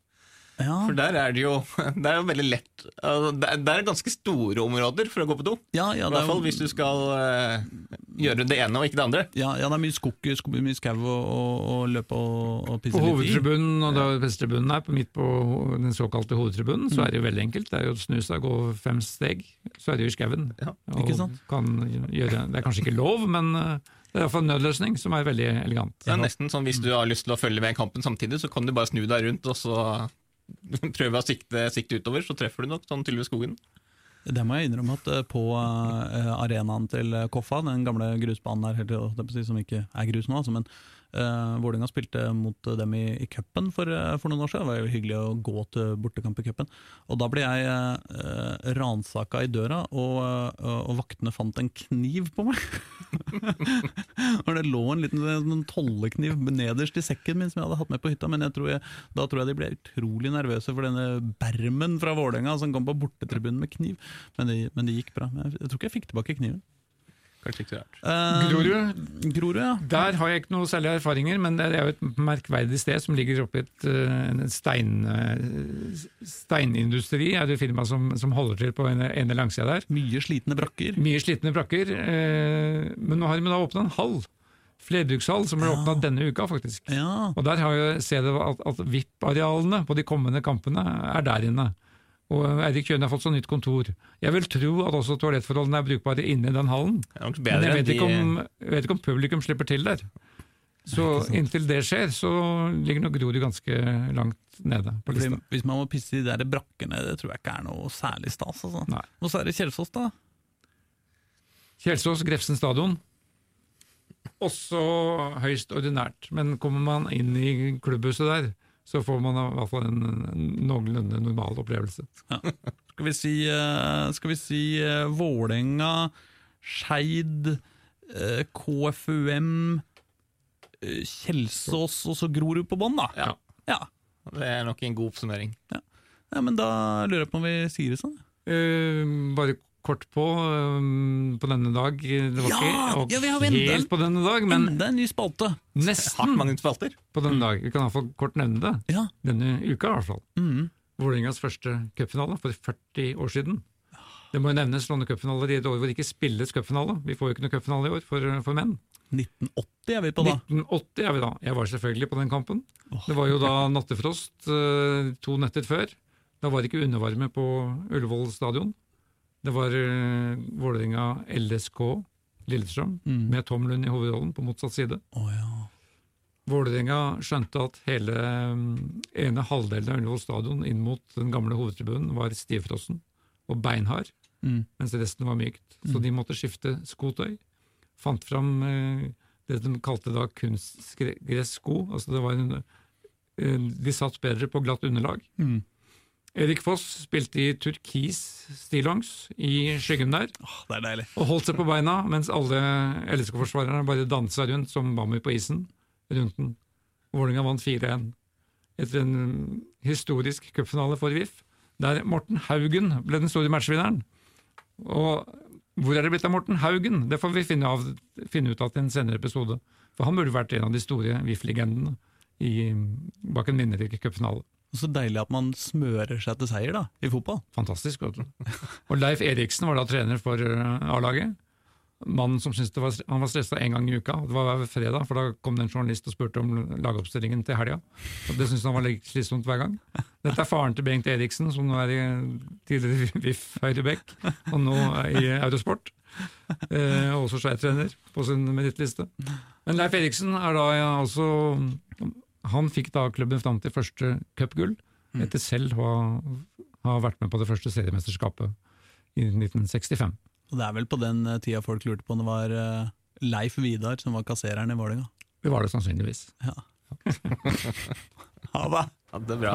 A: Ja,
C: For der er det jo Det er jo veldig lett altså, det, er, ganske store områder for å gå på do.
A: ja, ja,
C: I hvert
A: er,
C: fall
A: jo-
C: hvis du skal uh, gjøre det ene og ikke det andre.
A: ja, ja, det er mye skog, mye skau å, løpe og, og pisse litt i.
B: hovedtribunen, og da prestetribunen er på midt på den såkalte hovedtribunen, så er det jo veldig enkelt. Det er jo å snu seg, gå fem steg, så er det jo i skauen.
C: Ja,
B: Og
A: ikke sant?
B: Kan det er kanskje ikke lov, men eh, det er iallfall en nødløsning som er veldig elegant.
C: Det er nesten sånn Hvis du har lyst til å følge med i kampen samtidig, så kan du bare snu deg rundt og så prøve å sikte, sikte utover, så treffer du nok sånn ved skogen.
A: Det må jeg innrømme at eh, på eh, arenaen til Koffa, den gamle grusbanen der, som ikke er grus nå, altså, men uh, Vålerenga spilte mot dem i, i cupen for, eh, for noen år siden. Det var jo hyggelig å gå til bortekamp i cupen. Og da ble jeg uh, ransaka i døra, og, uh, og vaktene fant en kniv på meg. og det lå en liten sånn tollekniv nederst i sekken min som jeg hadde hatt med på hytta, men tror jeg, da tror jeg de ble utrolig nervøse for denne bermen fra Vålerenga som kom på bortetribunen med kniv. Men det, men gikk bra. Jeg, jeg tror ikke jeg fikk tilbake kniven.
C: Kanskje ikke så rart.
A: Eh,
B: Grorud,
A: Grorud, ja.
B: der har jeg ikke noe særlige erfaringer, men det er jo et merkverdig sted som ligger oppe i et, eh, en stein, eh, steinindustri, er det firma som, som holder til på en ene langsida der.
A: Mye slitne brakker.
B: Mye slitne brakker, eh, men nå har de da åpna en hall. Flerbrukshall som ble
A: Ja.
B: åpna denne uka, faktisk.
A: Ja,
B: Og der har jeg ser jeg at, at VIP-arealene på de kommende kampene er der inne. Og Eirik Kjøne har fått sånn nytt kontor. Jeg vil tro at også toalettforholdene er brukbare inne i den hallen. Men jeg vet,
C: de
B: ikke om, jeg vet ikke om publikum slipper til der. Så inntil det skjer, så ligger nok Grorud ganske langt nede på
A: fordi
B: lista.
A: Hvis man må pisse i de der brakkene, det tror jeg ikke er noe særlig stas. Altså.
B: Nei.
A: Og så er det Kjelsås, da.
B: Kjelsås, Grefsen stadion. Også høyst ordinært, men kommer man inn i klubbhuset der, så får man i hvert fall en, en noenlunde normal opplevelse.
A: Skal vi si, eh, skal vi si eh, Vålerenga, Skeid, eh, KFUM, Kjelsås og så Grorud på bånn, da.
C: Ja.
A: ja.
C: Det er nok en god oppsummering.
A: Ja, men da lurer jeg på om vi sier det sånn.
B: Uh, bare kort på um, på denne dag. Det var
A: Ja!
B: ikke
A: Ja, vi har
B: helt på denne dag, men
A: Enda en ny spalte!
B: Nesten
C: mange spalter.
B: på denne dag. Vi kan iallfall kort nevne det.
A: Ja.
B: Denne uka, i hvert fall.
A: Mm.
B: Vålerengas første cupfinale for 40 år siden. Det må jo nevnes Låne cupfinaler i et år hvor det ikke spilles cupfinale. Vi får jo ikke noe cupfinale i år for, for menn.
A: 1980 er vi på da.
B: 1980 er vi da. Jeg var selvfølgelig på den kampen. Det var jo da nattefrost eh, to netter før. Da var det ikke undervarme på Ullevål stadion. Det var uh, Vålerenga LSK Lillestrøm
A: Mm.
B: med Tom Lund i hovedrollen på motsatt side.
A: Oh, ja.
B: Vålerenga skjønte at hele um, ene halvdelen av Ullevål stadion inn mot den gamle hovedtribunen var stivfrossen og beinhard,
A: Mm.
B: mens resten var mykt. Så de måtte skifte skotøy. Fant fram uh, det de kalte da kunstgressko. Altså det var en, uh, de satt bedre på glatt underlag.
A: Mm.
B: Erik Foss spilte i turkis stillongs i skyggen der,
A: Åh, det er deilig.
B: og holdt seg på beina, mens alle LSK-forsvarerne bare dansa rundt som bammer på isen rundt den. Vålerenga vant 4-1 etter en historisk cupfinale for VIF, der Morten Haugen ble den store matchvinneren. Og hvor er det blitt av Morten Haugen? Det får vi finne, av, finne ut av til en senere episode. For han burde vært en av de store VIF-legendene bak en vinnerrik cupfinale.
A: Og Så deilig at man smører seg til seier da, i fotball.
B: Fantastisk. vet du. Og Leif Eriksen var da trener for eh, A-laget. Mannen som syntes var, han var stressa én gang i uka. Det var hver fredag, for da kom det en journalist og spurte om lagoppstillingen til helga. Det syntes han var slitsomt hver gang. Dette er faren til Bengt Eriksen, som nå er i tidligere VIF Høyrebekk, og nå i Eurosport. Eh, også Skei-trener på sin merittliste. Men Leif Eriksen er da ja, altså Han fikk da klubben fram til første cupgull, etter selv å ha vært med på det første seriemesterskapet i 1965.
A: Og det er vel på den eh, tida folk lurte på om det var eh, Leif Vidar som var kassereren i Vålerenga.
B: Det var det sannsynligvis.
A: Ja. ha det!
C: Ha det bra.